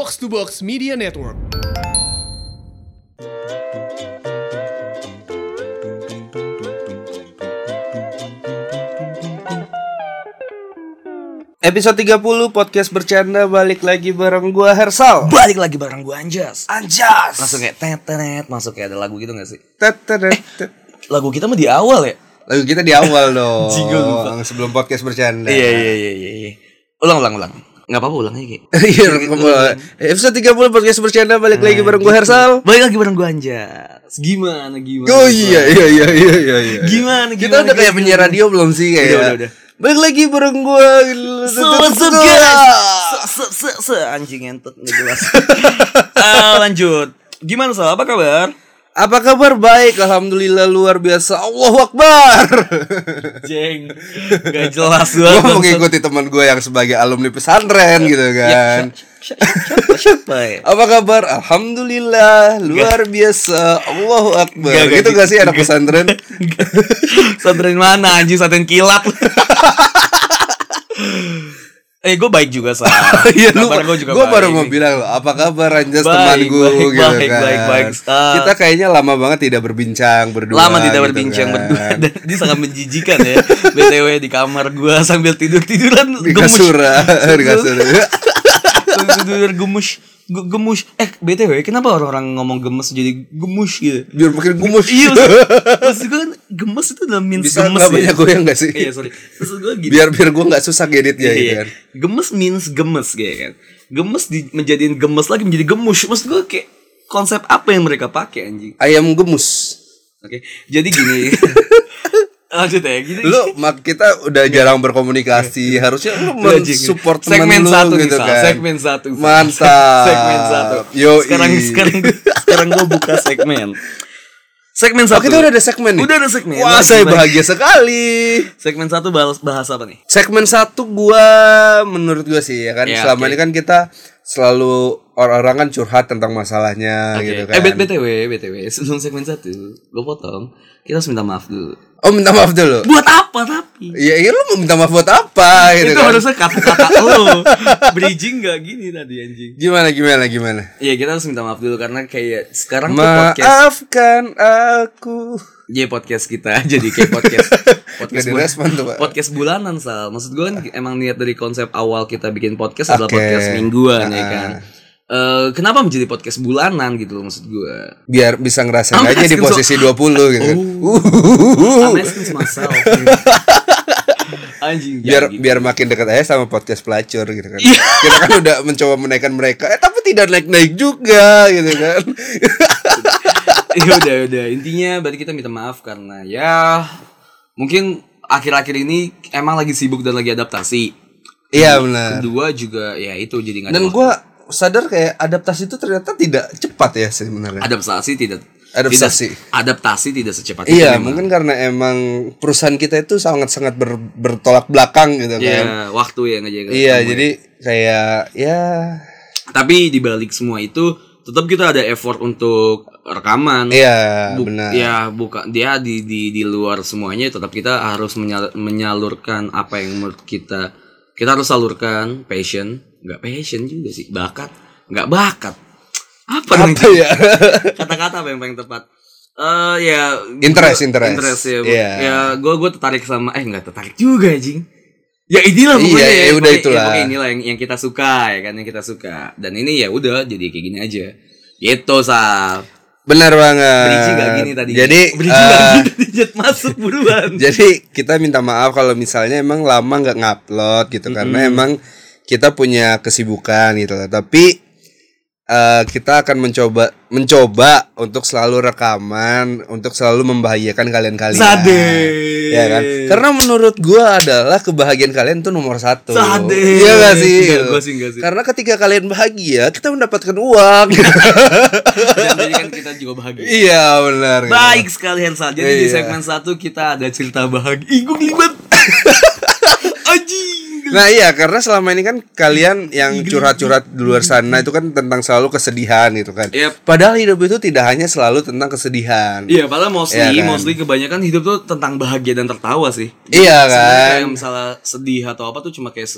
Box to Box Media Network. Episode 30 podcast bercanda balik lagi bareng gua Hersal. Balik lagi bareng gue Anjas Anjas. Langsung kayak tet tet Masuk kayak ada lagu gitu gak sih? Tet, tet, tet, tet. Lagu kita mah di awal ya? Lagu kita di awal dong. Gua lupa. Sebelum podcast bercanda. Iya iya iya iya iya. Ulang ulang ulang Gak apa-apa ulang Ki Iya. Episode 30 podcast bercanda balik lagi bareng gua Hersal. Balik lagi bareng gue Anjas Gimana gimana Oh iya iya iya iya iya. iya. Gimana Kita udah kayak penyiar radio belum sih kayak? Udah, udah. Balik lagi bareng gua. So what's up guys? Se se se se anjing entot nggak jelas. Ah, lanjut. Gimana Sal? Apa kabar? Apa kabar? Baik, alhamdulillah luar biasa. Allahu Akbar. Jeng. Gak jelas Gua banget. mengikuti teman gue yang sebagai alumni pesantren gitu kan. Siapa, ya? Apa kabar? Alhamdulillah, luar biasa. Allahu Akbar. Enggak, enggak, gitu gak sih anak pesantren? Pesantren mana anjing pesantren kilat. eh gue baik juga sah. Iya lu. Gua juga Gue baik. baru mau bilang lo, apa kabar Anjas Baik, teman gue baik, gitu baik, kan. baik, baik. Ah. Kita kayaknya lama banget tidak berbincang berdua. Lama tidak gitu berbincang kan. berdua dan Dia sangat menjijikan ya BTW di kamar gue sambil tidur-tiduran Di gemush. kasur, di kasur. Sambil tidur gemush Ge- Gemush Eh BTW kenapa orang-orang ngomong gemes jadi gemush gitu Biar makin gumus. Iya maksud, gue kan gemes itu udah means Bisa gemes nggak banyak goyang gak sih? Iya sorry Maksud gue gitu Biar biar gue nggak susah ngeditnya gitu Iya. kan. Gemes means gemes kayak kan. Gemes di, menjadiin gemes lagi menjadi gemush. Maksud gue kayak konsep apa yang mereka pakai anjing. Ayam gemus. Oke. Jadi gini. Lanjut ya. Gini. Lu mak kita udah jarang berkomunikasi. Harusnya lu Anjing. mensupport temen segmen lu satu gitu kan. segmen satu. Mantap. segmen satu Yoi. sekarang sekarang sekarang gue buka segmen segmen Oh, satu kita udah ada segmen nih. Udah ada segmen. Wah, saya bahagia sekali. segmen satu bahas bahas apa nih Segmen satu gua menurut gua sih ya kan Ya, selama oke. ini kan kita selalu orang-orang kan curhat tentang masalahnya Oke. gitu kan. eh btw btw sebelum segmen satu gue potong kita harus minta maaf dulu Oh, minta maaf dulu. buat apa tapi Iya, iya lu mau minta maaf buat apa gitu itu kan. harusnya kata-kata lo bridging gak gini tadi anjing Gimana gimana gimana? Iya kita harus minta maaf dulu karena kayak sekarang tuh podcast Maafkan aku. Iya podcast kita jadi kayak podcast podcast Gak bul- direspon tuh, Pak. podcast bulanan sal maksud gue kan emang niat dari konsep awal kita bikin podcast adalah Oke. podcast mingguan ya Ah. kan Eh, kenapa menjadi podcast bulanan gitu loh maksud gue Biar bisa ngerasain I'm aja di asking so- posisi 20 gitu kan. I'm asking to myself anjing biar gitu. biar makin dekat aja sama podcast pelacur gitu kan. Iya. Kita kan udah mencoba menaikkan mereka, eh tapi tidak naik-naik juga gitu kan. ya udah udah intinya berarti kita minta maaf karena ya mungkin akhir-akhir ini emang lagi sibuk dan lagi adaptasi Iya benar. kedua juga ya itu jadi nggak Dan waktu. Sadar kayak adaptasi itu ternyata tidak cepat ya sebenarnya. adaptasi tidak Adaptasi. tidak- adaptasi tidak secepat itu Iya, memang. mungkin karena emang perusahaan kita itu sangat-sangat ber- bertolak belakang gitu kan. ya waktu ya ngejaga Iya, jadi kayak ya tapi dibalik semua itu tetap kita ada effort untuk rekaman iya Bu- benar. ya bukan dia di di di luar semuanya tetap kita harus menyal- menyalurkan apa yang menurut kita kita harus salurkan passion. Nggak passion juga sih bakat. Nggak bakat. Apa, Apa ya? kata-kata apa yang paling tepat? Eh ya Interest, gua- interest. interest ya Iya. ya gue gue tertarik sama eh nggak tertarik juga jing ya inilah Iya, pokoknya ya ya, udah pokoknya- itulah. ya, inilah yang yang kita suka ya kan yang kita suka. Dan ini ya udah jadi kayak gini aja. Gitu sal Benar banget. Gak gini tadi? Jadi gak eh, gini? Tadi Jet masuk buruan. jadi kita minta maaf kalau misalnya emang lama nggak ngupload gitu. Karena emang kita punya kesibukan gitu. Tapi eh, kita akan mencoba mencoba untuk selalu rekaman untuk selalu membahagiakan kalian-kalian. Sade. Ya kan? Karena menurut gua adalah kebahagiaan kalian tuh nomor satu. Sade. Iya gak sih? Enggak, gua sih, enggak sih. Karena ketika kalian bahagia, kita mendapatkan uang. Dan kan kita juga bahagia iya benar. Baik sekali Hersal Jadi di Iya. segmen satu kita ada cerita bahagia Ih gue Anjing Nah iya karena selama ini kan kalian yang curhat-curhat di luar sana itu kan tentang selalu kesedihan gitu kan. Yep. Padahal hidup itu tidak hanya selalu tentang kesedihan. Iya padahal mostly Iya kan? Mostly kebanyakan hidup tuh tentang bahagia dan tertawa sih Iya kan? kayak misalnya sedih atau apa tuh cuma kayak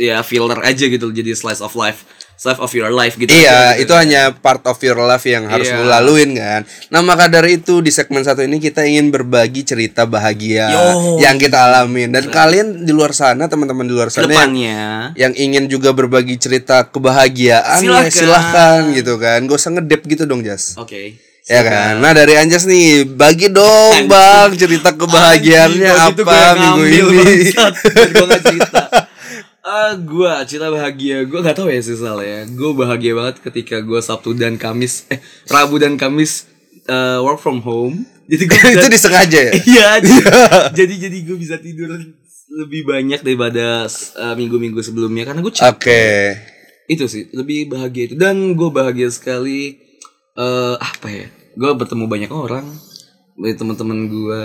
ya filler aja gitu jadi slice of life life of your life gitu Iya, gitu. itu hanya part of your life yang harus Iya. lu laluin kan. Nah, maka dari itu di segmen satu ini kita ingin berbagi cerita bahagia Yo. yang kita alamin dan kalian di luar sana, teman-teman di luar sana yang, ke depannya yang ingin juga berbagi cerita kebahagiaan ya Silakan. silahkan gitu kan. Gak usah ngedep gitu dong, Jas. oke Ya kan. Nah, dari Anjas nih, bagi dong, Bang, cerita kebahagiaannya Anjing, gitu apa gue minggu ngambil, ini. gue cerita Ah, gue cerita bahagia gue gak tahu ya sih Sal ya gue bahagia banget ketika gue Sabtu dan Kamis eh Rabu dan Kamis eh, work from home jadi gue itu disengaja ya? Iya, jadi, jadi jadi gue bisa tidur lebih banyak daripada eh, minggu-minggu sebelumnya karena gue capek. Oke. Itu sih lebih bahagia itu dan gue bahagia sekali eh apa ya? Gue bertemu banyak orang, dari teman-teman gue.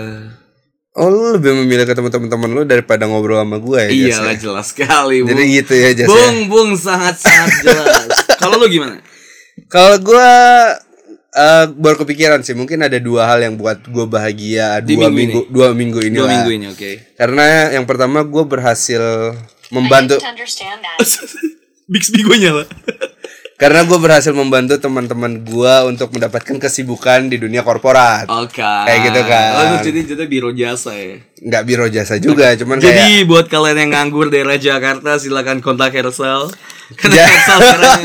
Oh, lu lebih memilih ke teman-teman lu daripada ngobrol sama gue ya? Iya ya? lah jelas sekali. Jadi Bung. gitu ya, Jas ya? Bung, bung sangat sangat jelas. Kalau lu gimana? Kalau gue eh baru kepikiran sih, mungkin ada dua hal yang buat gue bahagia Di dua minggu minggu, dua minggu ini Dua lah. minggu ini oke. Karena yang pertama gue berhasil membantu, to understand that. Bixby gue nyala. Karena gue berhasil membantu teman-teman gue untuk mendapatkan kesibukan di dunia korporat. Oke. Kayak gitu kan. Oh, jadi jadi biro jasa ya. Nggak biro jasa juga, cuman kayak Jadi buat kalian yang nganggur daerah Jakarta silakan kontak Hersal. Karena Ja- Hersal sekarang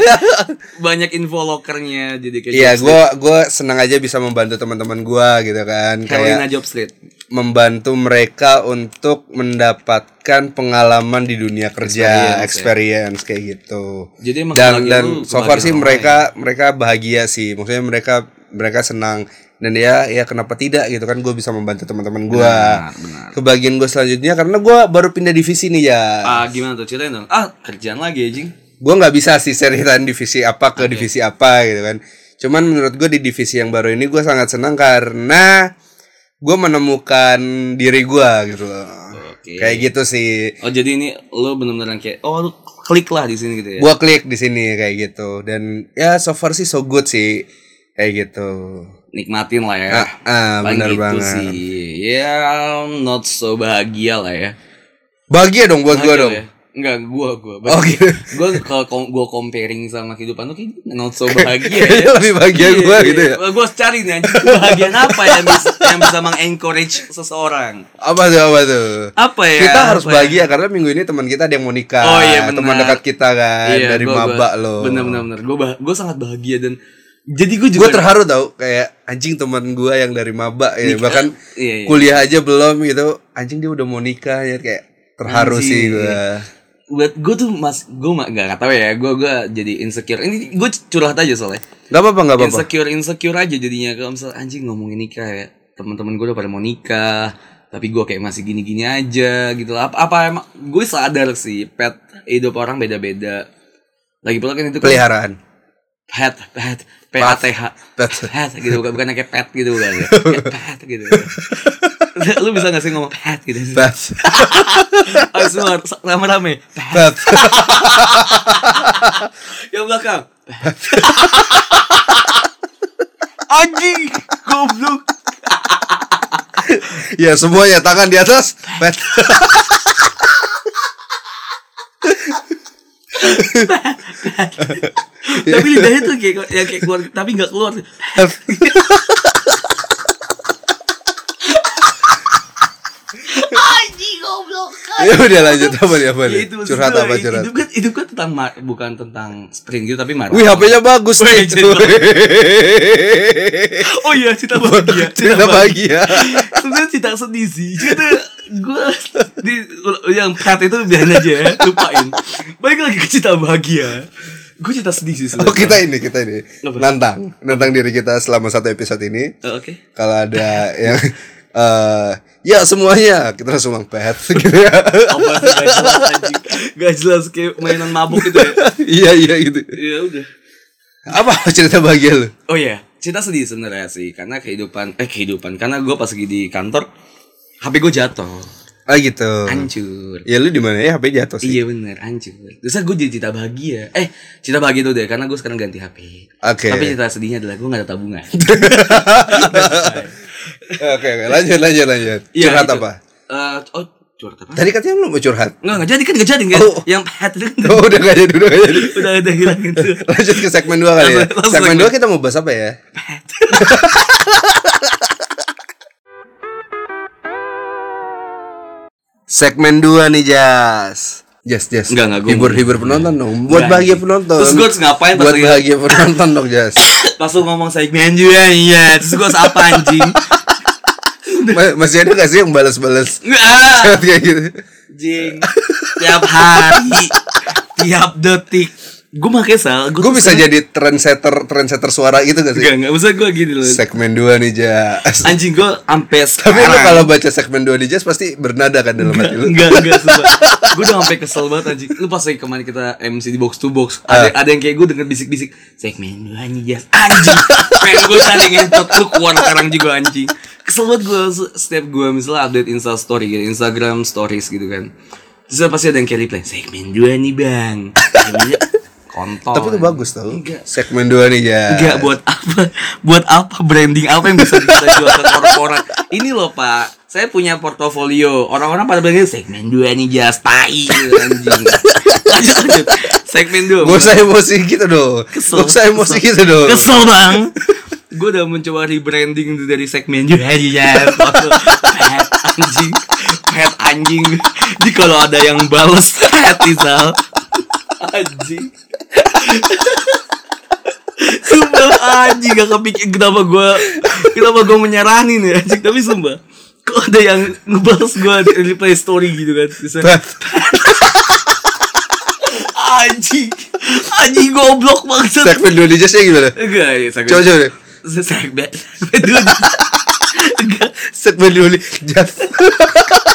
banyak info lokernya jadi kayak Iya, gue gue senang aja bisa membantu teman-teman gue gitu kan. Carolina kayak Job Street. Membantu mereka untuk mendapatkan pengalaman di dunia kerja, Experience, ya. experience, kayak gitu. Jadi dan dan so far sih mereka mereka bahagia sih, maksudnya mereka mereka senang dan ya ya kenapa tidak gitu kan gue bisa membantu teman-teman gue. Benar. Kebagian gue selanjutnya karena gue baru pindah divisi nih ya. Ah gimana tuh ceritain dong. Ah kerjaan lagi anjing. gue nggak bisa sih ceritain divisi apa ke divisi apa gitu kan cuman menurut gue di divisi yang baru ini gue sangat senang karena gue menemukan diri gue gitu loh Oke. kayak gitu sih Oh jadi ini lo bener-bener kayak oh lu klik lah di sini gitu ya. gue klik di sini kayak gitu dan ya so far sih so good sih kayak gitu Nikmatin lah ya. ah, ah bener gitu banget sih. Ya not so bahagia lah ya. bahagia dong buat gue dong ya. Enggak, gua gua. Oh, gitu. Gua kalau kom- gua comparing sama kehidupan tuh kayak not so bahagia ya. lebih bahagia gue iya. gitu ya Gua cari nih anjing kebahagiaan apa yang bisa yang bisa mengencourage seseorang. apa tuh apa tuh Apa ya? kita harus ya? bahagia karena minggu ini teman kita ada yang mau nikah Oh iya benar. teman dekat kita kan Iya, dari gua- gua- maba loh Bener bener bener. Gua bah- gua sangat bahagia dan jadi gua juga gue terharu tau kayak anjing teman gue yang dari maba ya Nikah, bahkan iya, iya. kuliah aja belum gitu anjing dia udah mau nikah ya kayak terharu Anjing, sih gue. Buat gue tuh mas gue mah gak, gak tau ya. Gue gue jadi insecure. Ini gue curhat aja soalnya. Nggak apa-apa nggak apa-apa. Insecure insecure aja jadinya. Kalau misal anjing ngomongin nikah ya teman-teman gue udah pada mau nikah tapi gue kayak masih gini-gini aja gitu. Apa apa emang gue sadar sih pet hidup orang beda-beda. Lagi pula kan itu kan peliharaan. Pet pet p a t h Pet. pet gitu bukan bukan kayak pet gitu kan ya Kayak pet gitu lu bisa gak sih ngomong pet gitu Pet. Ayo semua rame-rame pet Pet. yang belakang anjing goblok ya semuanya tangan di atas pet tapi lidahnya tuh kayak ya kayak keluar tapi nggak keluar anjing goblok ya udah lanjut. Apa nih apa Ya, itu curhat gue, apa curhat? hidup kan hidup kan tentang bukan tentang sprint gitu tapi marah Wih HP-nya bagus Wih, nih. Oh iya cerita bahagia. cerita bahagia. sebenarnya cerita sedih sih cerita gue di yang pet itu biarin aja ya lupain. Balik lagi ke cerita bahagia. Gue cerita sedih sih Oh sebenarnya kita ini kita ini. Apa? nantang. Nantang diri kita selama satu episode ini. Oh, oke. Kalau ada yang eh ya semuanya. Kita langsung mang pet gitu ya. Apa gak jelas anjing. Gak jelas kayak mainan mabuk gitu ya? Iya iya gitu. Ya udah. Apa cerita bahagia lu? Oh iya. Cerita sedih sebenarnya sih karena kehidupan eh kehidupan. Karena gue pas lagi di kantor HP gue jatuh. Ah gitu. Hancur. Ya lu di mana ya? HP jatuh sih. Iya bener, hancur. Terus gue jadi cerita bahagia. Eh, cerita bahagia tuh deh Karena gue sekarang ganti HP Oke. Tapi cerita sedihnya adalah Gue gak ada tabungan oke oke lanjut lanjut lanjut Iya, curhat itu. apa Eh, oh, Curhat apa? Tadi katanya lu mau curhat. Enggak, enggak jadi kan enggak jadi kan. Oh. Yang itu kan. Oh, udah gak jadi, udah gak jadi. Udah ada hilang itu. Lanjut ke segmen 2 kali ya. Langsung- langsung Segmen segmen. 2 kita mau bahas apa ya? Segmen 2 nih, Jas. Jas, Jas. Enggak, enggak, gua hibur mau- hibur penonton dong. Buat Enggak, bahagia anjing. penonton. Terus harus ngapain Buat bahagia penonton dong, Jas. Pas lu ngomong segmen juga iya, terus harus apa anjing? Ma- Masih ada gak sih yang balas-balas kayak gitu? Anjing. Tiap hari, tiap detik. Gue makanya sal, gue bisa jadi trendsetter trendsetter suara gitu gak sih? Enggak, enggak usah gue gini loh. Segmen 2 nih, Jas. Anjing gue sampai Tapi sekarang. kalau baca segmen 2 nih, Jas pasti bernada kan dalam hati lu? Enggak, enggak, sumpah Gue udah sampai kesel banget anjing Lu pas lagi kemarin kita MC di box to box Ada, ada yang kayak gue denger bisik-bisik Segmen dua nih jas Anjing Pengen gue cari ngentot Lu keluar sekarang juga anjing Kesel banget gue Setiap gue misalnya update insta story gitu Instagram stories gitu kan Terus pasti ada yang kayak reply Segmen dua nih bang dua- Kontol Tapi itu bagus tau. Enggak. Segmen 2 nih ya Enggak buat apa? Buat apa branding? Apa yang bisa kita jual ke korporat? Ini loh pak. Saya punya portofolio. Orang-orang pada bilang segmen 2 nih jas. Tai anjing. Lanjut lanjut. Segmen 2 Gak usah emosi gitu dong. Kesel, Gak usah emosi kesel. gitu dong. Kesel bang. Gue udah mencoba rebranding dari segmen 2 nih jas. Pet anjing. Pet anjing. Jadi kalau ada yang bales Pet Isal Anjing Sumpah anjing gak kepikir kenapa gue Kenapa gue menyarani nih anjing Tapi sumpah Kok ada yang ngebales gue di replay story gitu kan Anjing Anjing goblok banget Segmen 2 nih Jasnya gimana? Enggak ya segmen Coba coba. Segmen Segmen Enggak Segmen 2 nih Jas Enggak.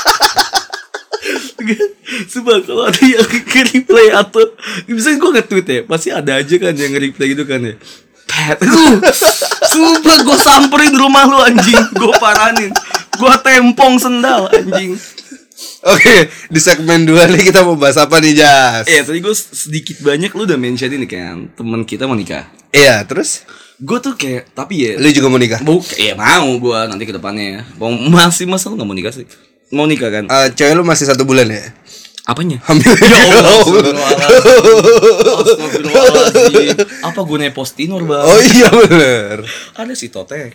Sumpah kalau ada yang nge-replay atau Misalnya gue nge-tweet ya Pasti ada aja kan yang nge-replay gitu kan ya. Pet. Lu Sumpah gue samperin rumah lu anjing. Gue paranin Gue tempong sendal anjing. Oke Di segmen 2 nih kita mau bahas apa nih Jas? Eh tadi gue sedikit banyak lu udah mention ini kan Temen kita mau nikah. Iya terus? Gue tuh kayak Tapi ya Lu juga mau nikah? Mau ya mau gue nanti ke depannya. Ya Mau masih masa lu gak mau nikah sih Mau nikah kan Eh, Cewek lu masih satu bulan ya? Apanya? Hamil Ya Allah, astagfirullahaladzim. Apa gue postinor bang? Oh iya bener Ada si Totek.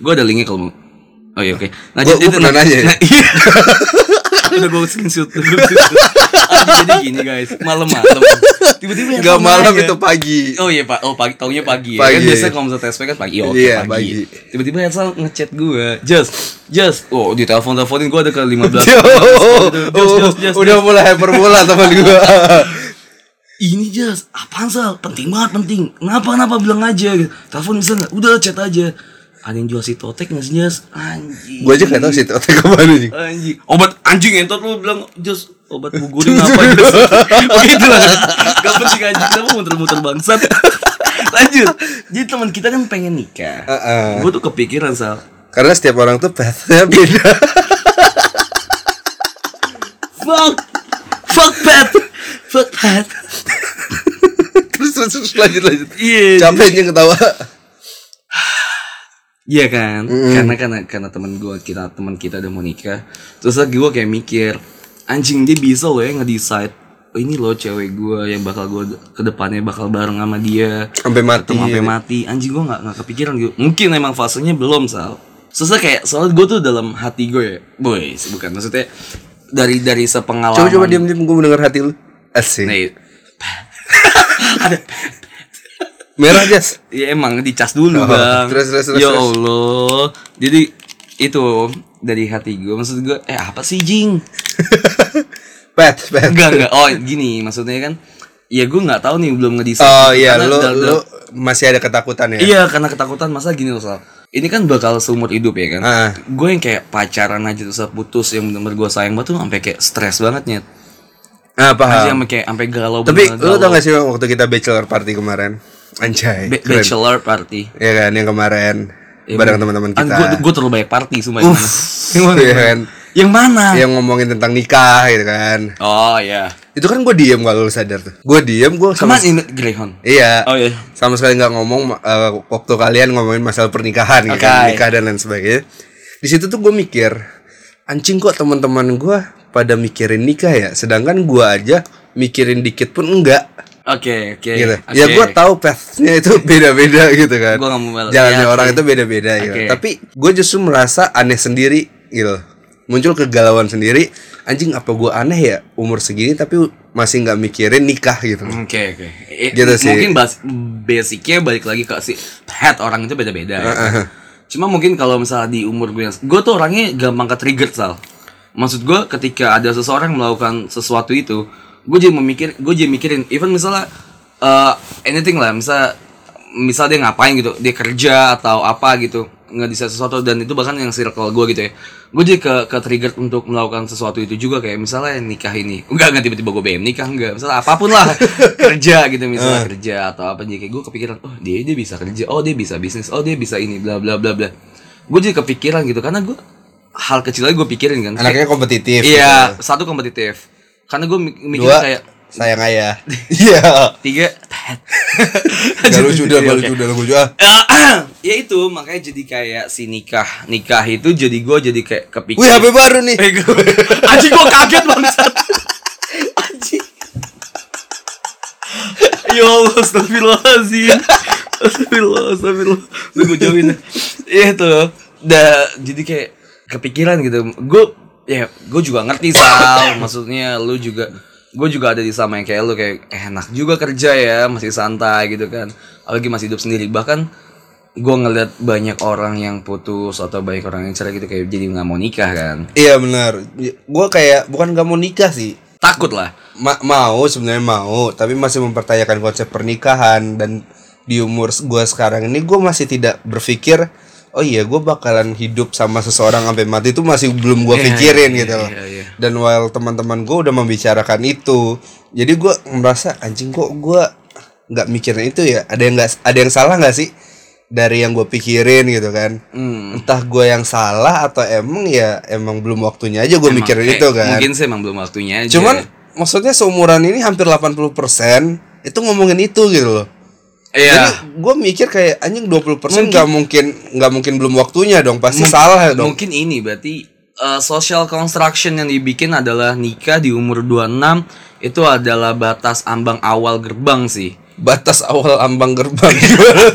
Gue ada linknya kalau mau. Oh iya oke. Nah, Gua- gua pernah nanya ya? Nah, iya. Udah gue screenshot. Udah gua screenshot. Jadi gini guys, malam-malam. Tiba-tiba Gak Herman malam itu pagi Oh iya pak, oh pagi, taunya pagi, Pagi. ya. Kan biasanya kalau misalnya TSP kan pagi, oh, oke Iya, pagi. pagi. Tiba-tiba Hersal ngechat gue, Just, Just, oh di telepon teleponin gue ada ke 15 Yo, Just, oh, Just, Just, Udah mulai hyperbola teman gua ini Jas, apaan Sal? Penting banget, penting Kenapa, kenapa bilang aja. Telepon bisa nggak? Udah chat aja Ada yang jual si Totek nggak sih Jas? Anjing. Gua aja gak tau sih Otak ke mana nih Anjing. Obat anjing entot lu bilang Jas, obat gugurin apa Jas? Begitu lah. Gak penting anjing, kenapa muter-muter bangsat? Lanjut. Jadi teman kita kan pengen nikah. Heeh. Gue tuh kepikiran Sal. Karena setiap orang tuh pathnya beda. Fuck. Fuck Pat Fuck Pat terus, terus lanjut lanjut. Iya Capek aja ketawa Iya kan, karena karena karena teman gue kita teman kita udah mau nikah, terus lagi gue kayak mikir, anjing dia bisa loh ya nge-decide, oh, ini loh cewek gue yang bakal gue ke depannya bakal bareng sama dia, Sampai mati atau sampai mati, anjing gue nggak nggak kepikiran gitu, mungkin emang fasenya belum sal, Terus kayak soalnya gue tuh dalam hati gue ya, boys bukan maksudnya dari dari sepengalaman. Coba coba diam diam gue mendengar hati lu. Asik. Nih, ada Merah Jas Ya emang dicas dulu Oh, bang. terus, terus, terus, Ya. Allah. Jadi itu dari hati gue Maksud gue Eh apa sih Jing? Pat Pat Enggak enggak. Oh gini maksudnya kan Ya gue gak tahu nih belum ngedesain Oh iya Karena lu, dal- dal- lu masih ada ketakutan ya? Iya karena ketakutan Masa gini loh Sal. Ini kan bakal seumur hidup ya kan? Ah. Gue yang kayak pacaran aja terus putus Yang bener-bener gue sayang banget tuh Sampai kayak stres banget nyet. Ah Masih paham sampai kayak Sampai galau Tapi lu tau gak sih waktu kita bachelor party kemarin Anjay Ba- keren. Bachelor party Iya kan yang kemarin Bareng teman-teman kita Gue gue terlalu banyak party Sumpah yang mana? Yang mana? Iya kan Yang mana? Yang ngomongin tentang nikah gitu kan Oh iya Itu kan gue diem kalau lu sadar tuh Gue diem gue sama ini Greyhound? Iya Oh iya. Sama sekali nggak ngomong eh, Waktu kalian ngomongin masalah pernikahan gitu kan. Nikah dan lain sebagainya Di situ tuh gue mikir anjing kok teman-teman gue pada mikirin nikah ya sedangkan gue aja mikirin dikit pun enggak Oke, oke. gitu oke. ya gue tahu pathnya itu beda-beda gitu kan Gua nggak mau jalannya ya, orang oke. itu beda-beda gitu Oke. tapi gue justru merasa aneh sendiri gitu muncul kegalauan sendiri anjing apa gue aneh ya umur segini tapi masih nggak mikirin nikah gitu Oke, oke. Eh, Gitu sih. Mungkin bas basicnya balik lagi ke si head orang itu beda-beda. ya. Cuma mungkin kalau misalnya di umur gue yang gue tuh orangnya gampang ke trigger sal. Maksud gue ketika ada seseorang melakukan sesuatu itu, gue jadi memikir, gue jadi mikirin, even misalnya uh, anything lah, misal misal dia ngapain gitu, dia kerja atau apa gitu, nggak bisa sesuatu dan itu bahkan yang circle gue gitu ya, gue jadi ke ke trigger untuk melakukan sesuatu itu juga kayak misalnya nikah ini, enggak enggak tiba-tiba gue BM nikah enggak, misalnya apa pun lah kerja gitu misalnya kerja atau apa jadi kayak gue kepikiran, oh dia dia bisa kerja, oh dia bisa bisnis, oh dia bisa ini bla bla bla bla, gue jadi kepikiran gitu karena gue hal kecil aja gue pikirin kan, Kayak- anaknya kompetitif Iya, satu kompetitif. Karena gue mikir dua kayak sayang ayah. Iya. Tiga gak lucu udah gak lucu udah lucu ah. Ya itu makanya jadi kayak si nikah nikah itu jadi gue jadi kayak kepikir. Wih HP baru nih. Anjing gue kaget bangsat. Anjing. Ya Allah astagfirullahaladzim. Astagfirullah astagfirullah Udah gue jauhin. Iya tuh. Da, jadi kayak kepikiran gitu. Gue ya gue juga ngerti Sal. Maksudnya lu juga Gue juga ada di sama yang kayak lu Kayak eh, enak juga kerja ya Masih santai gitu kan. Apalagi masih hidup sendiri. Bahkan gue ngeliat banyak orang yang putus Atau banyak orang yang cerai gitu Kayak jadi nggak mau nikah kan. Iya benar. Gue kayak bukan gak mau nikah sih. Takut lah. Ma- mau sebenarnya mau. Tapi masih mempertanyakan konsep pernikahan. Dan di umur gue sekarang ini gue masih tidak berpikir oh iya gue bakalan hidup sama seseorang sampai mati itu masih belum gue Iya, pikirin iya, gitu loh iya, iya. dan while teman-teman gue udah membicarakan itu jadi gue merasa anjing kok gue nggak mikirin itu ya ada yang nggak ada yang salah nggak sih dari yang gue pikirin gitu kan Hmm. entah gue yang salah atau emang ya emang belum waktunya aja gue mikirin eh, itu kan Mungkin sih emang belum waktunya aja Cuman maksudnya seumuran ini hampir 80% itu ngomongin itu gitu loh. Iya Jadi gue mikir kayak anjing 20% nggak mungkin nggak mungkin belum waktunya dong. Pasti Mung- salah dong. Mungkin ini berarti uh, social construction yang dibikin adalah nikah di umur 26 itu adalah batas ambang awal gerbang sih. Batas awal ambang gerbang.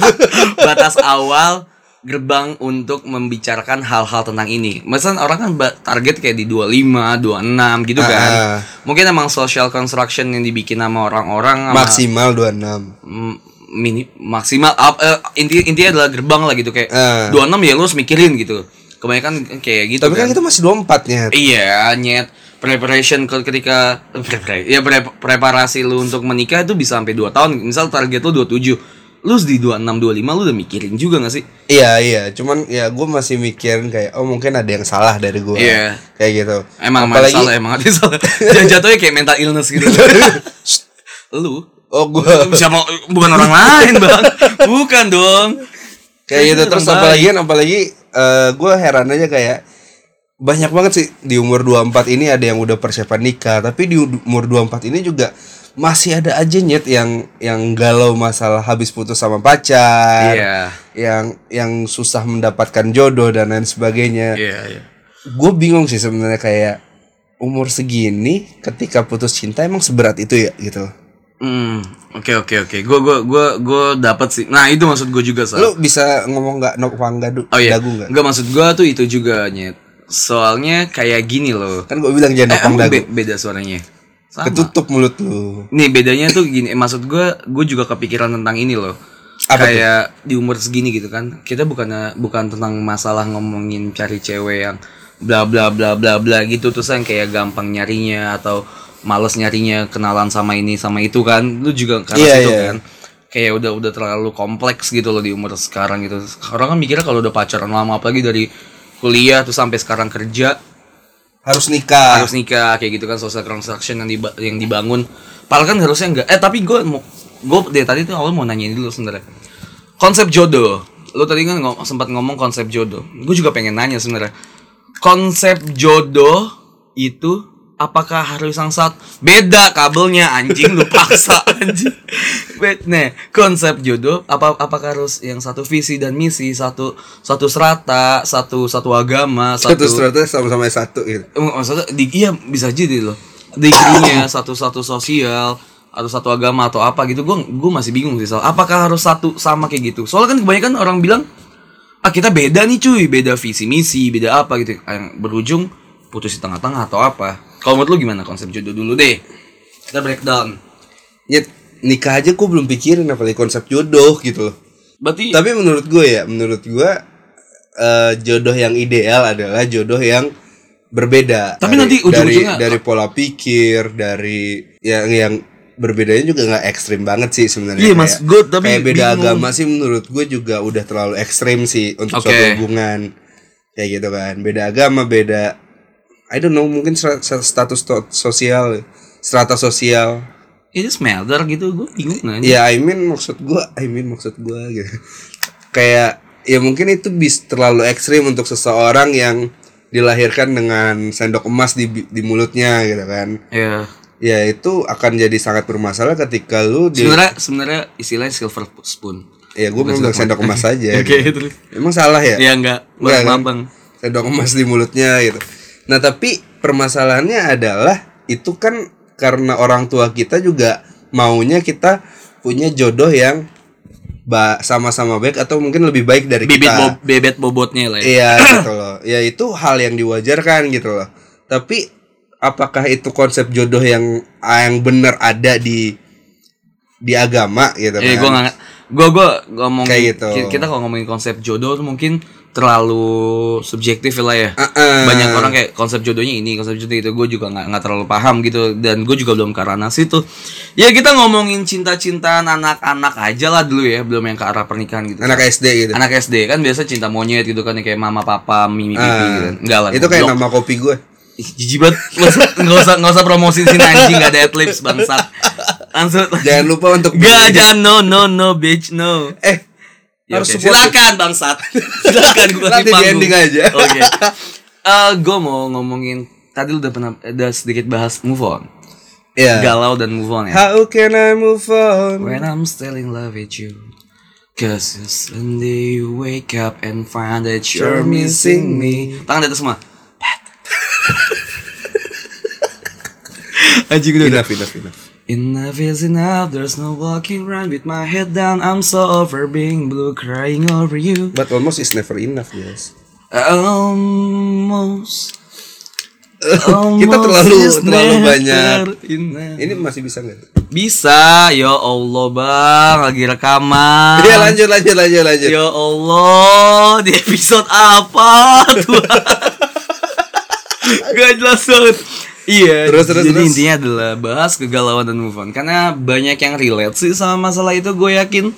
batas awal gerbang untuk membicarakan hal-hal tentang ini. Misalnya orang kan target kayak di 25, 26 gitu kan. Ah. Mungkin emang social construction yang dibikin sama orang-orang Maksimal 26. Mini maksimal up, eh, inti intinya adalah gerbang lah gitu kayak Ah. 26 ya lu harus mikirin gitu. Kebanyakan kayak gitu Tapi kan kita masih 24 nya. Iya, nyet preparation ke- ketika eh, ya pre- preparasi lu untuk menikah itu bisa sampai 2 tahun. Misal target lu 27. Lu di 26 25 lu udah mikirin juga gak sih? Iya iya, cuman ya gue masih mikirin kayak oh mungkin ada yang salah dari gue. Iya. Kayak gitu. Emang apalagi salah, emang ada salah. Jatuhnya kayak mental illness gitu. lu oh gue siapa bukan orang lain, Bang. Bukan dong. kayak gitu terus apalagi apalagi gue heran aja kayak banyak banget sih di umur 24 ini ada yang udah persiapan nikah tapi di umur 24 ini juga masih ada aja nyet yang yang galau masalah habis putus sama pacar Iya. yang yang susah mendapatkan jodoh dan lain sebagainya Iya, iya. gue bingung sih sebenarnya kayak umur segini ketika putus cinta emang seberat itu ya gitu Hmm, oke oke oke. Gue gue gue gue dapat sih. Nah, itu maksud gue juga, Sal. lu bisa ngomong nggak nok gadu Oh iya. dagu nggak Enggak maksud gua tuh itu juga nyet. Soalnya kayak gini loh. kan gue bilang Eh, jangan emang dagu be- beda suaranya. Sama. ketutup mulut lu Nih bedanya tuh gini. Eh, maksud gua gue juga kepikiran tentang ini loh. Apa kayak di umur segini gitu kan. Kita bukan bukan tentang masalah ngomongin cari cewek yang bla bla bla bla bla gitu terus yang kayak gampang nyarinya atau males nyarinya kenalan sama ini sama itu kan. Lu juga karena Iya, situ iya. kan. Kayak udah udah terlalu kompleks gitu loh di umur sekarang gitu. Orang kan mikirnya kalau udah pacaran lama apalagi dari kuliah tuh sampai sekarang kerja harus nikah harus nikah kayak gitu kan social construction yang diba- yang dibangun padahal kan harusnya enggak eh tapi gue mau gue dari tadi tuh awal mau nanya dulu sebenarnya konsep jodoh lo tadi kan ngom- sempat ngomong konsep jodoh gue juga pengen nanya sebenarnya konsep jodoh itu apakah harus yang satu beda kabelnya anjing lu paksa anjing. Wait, nih konsep jodoh apa apakah harus yang satu visi dan misi satu satu serata satu satu agama Satu satu strata sama-sama satu gitu. Maksudnya di iya bisa jadi loh. Degree-nya satu satu sosial atau satu agama atau apa gitu gue gue masih bingung sih soal apakah harus satu sama kayak gitu. Soalnya kan kebanyakan orang bilang ah kita beda nih cuy. Beda visi misi beda apa gitu. Yang berujung putus di tengah-tengah atau apa kalau menurut lu gimana konsep jodoh dulu deh kita breakdown Ya, nikah aja gue belum pikirin apalagi konsep jodoh gitu loh. berarti Tapi menurut gue ya, menurut gue eh, jodoh yang ideal adalah jodoh yang berbeda. Tapi Dari- nanti ujung-ujungnya- dari, dari pola pikir, dari yang yang berbedanya juga nggak ekstrim banget sih sebenarnya. Iya, Mas. Gua tapi kayak beda bingung. agama sih menurut gue juga udah terlalu ekstrim sih untuk Oke. suatu hubungan. Kayak gitu kan. Beda agama, beda I don't know, mungkin status sosial, strata sosial. ini smelter gitu gue bingung nanya Ya I mean maksud gua, I mean maksud gua gitu. Kayak ya mungkin itu bis terlalu ekstrim untuk seseorang yang dilahirkan dengan sendok emas di di mulutnya gitu kan. ya Ya itu akan jadi sangat bermasalah ketika lu di sebenarnya sebenarnya istilahnya silver spoon ya gua bilang sendok emas aja. oke gitu. Emang salah ya? ya enggak Enggak, kan? Sendok emas di mulutnya gitu. Nah, tapi permasalahannya adalah itu kan karena orang tua kita juga maunya kita punya jodoh yang sama-sama baik atau mungkin lebih baik dari bibit kita. bo- bebet bobotnya lah ya. Iya gitu loh. Ya itu hal yang diwajarkan gitu loh. Tapi apakah itu konsep jodoh yang yang benar ada di di agama gitu Eh, kan? gue nggak, gue gue ngomongin Kayak gitu. ki- kita kalau ngomongin konsep jodoh tuh mungkin terlalu subjektif lah ya. Uh-uh. Banyak orang kayak konsep jodohnya ini, konsep jodoh itu gue juga nggak nggak terlalu paham gitu dan gue juga belum ke arah situ. Ya kita ngomongin cinta-cintaan anak-anak aja lah dulu ya, belum yang ke arah pernikahan gitu. anak SD gitu. Anak SD kan biasa cinta monyet gitu kan kayak mama papa mimi Ah, gitu. kan. Enggak lah. Itu kayak nama kopi gue. Banget. Nggak usah nggak usah promosiin sini anjing nggak ada adlibs bangsat. Langsung. Jangan lupa untuk Gak, jangan no no no bitch no. eh Ya, harus support Silakan bangsat. Silakan gue Nanti di ending aja. Oke. Eh, gue mau ngomongin tadi lu udah pernah udah sedikit bahas move on. Iya. Galau dan move on ya. How can I move on? When I'm still in love with you. Cause Sunday you wake up and find that you're missing me. Tangan di atas semua. Pat. Anjing udah udah. Enough, enough, enough. Enough is enough, there's no walking around with my head down. I'm so over being blue, crying over you. But almost is never enough, guys. Almost. Kita terlalu is terlalu banyak. enough. Ini masih bisa nggak? Bisa, ya Allah bang, lagi rekaman. Iya lanjut lanjut lanjut lanjut. Ya Allah, di episode apa tuh? Gak jelas banget. Iya, Terus, terus, jadi terus. intinya adalah bahas kegalauan dan move on Karena banyak yang relate sih sama masalah itu Gue yakin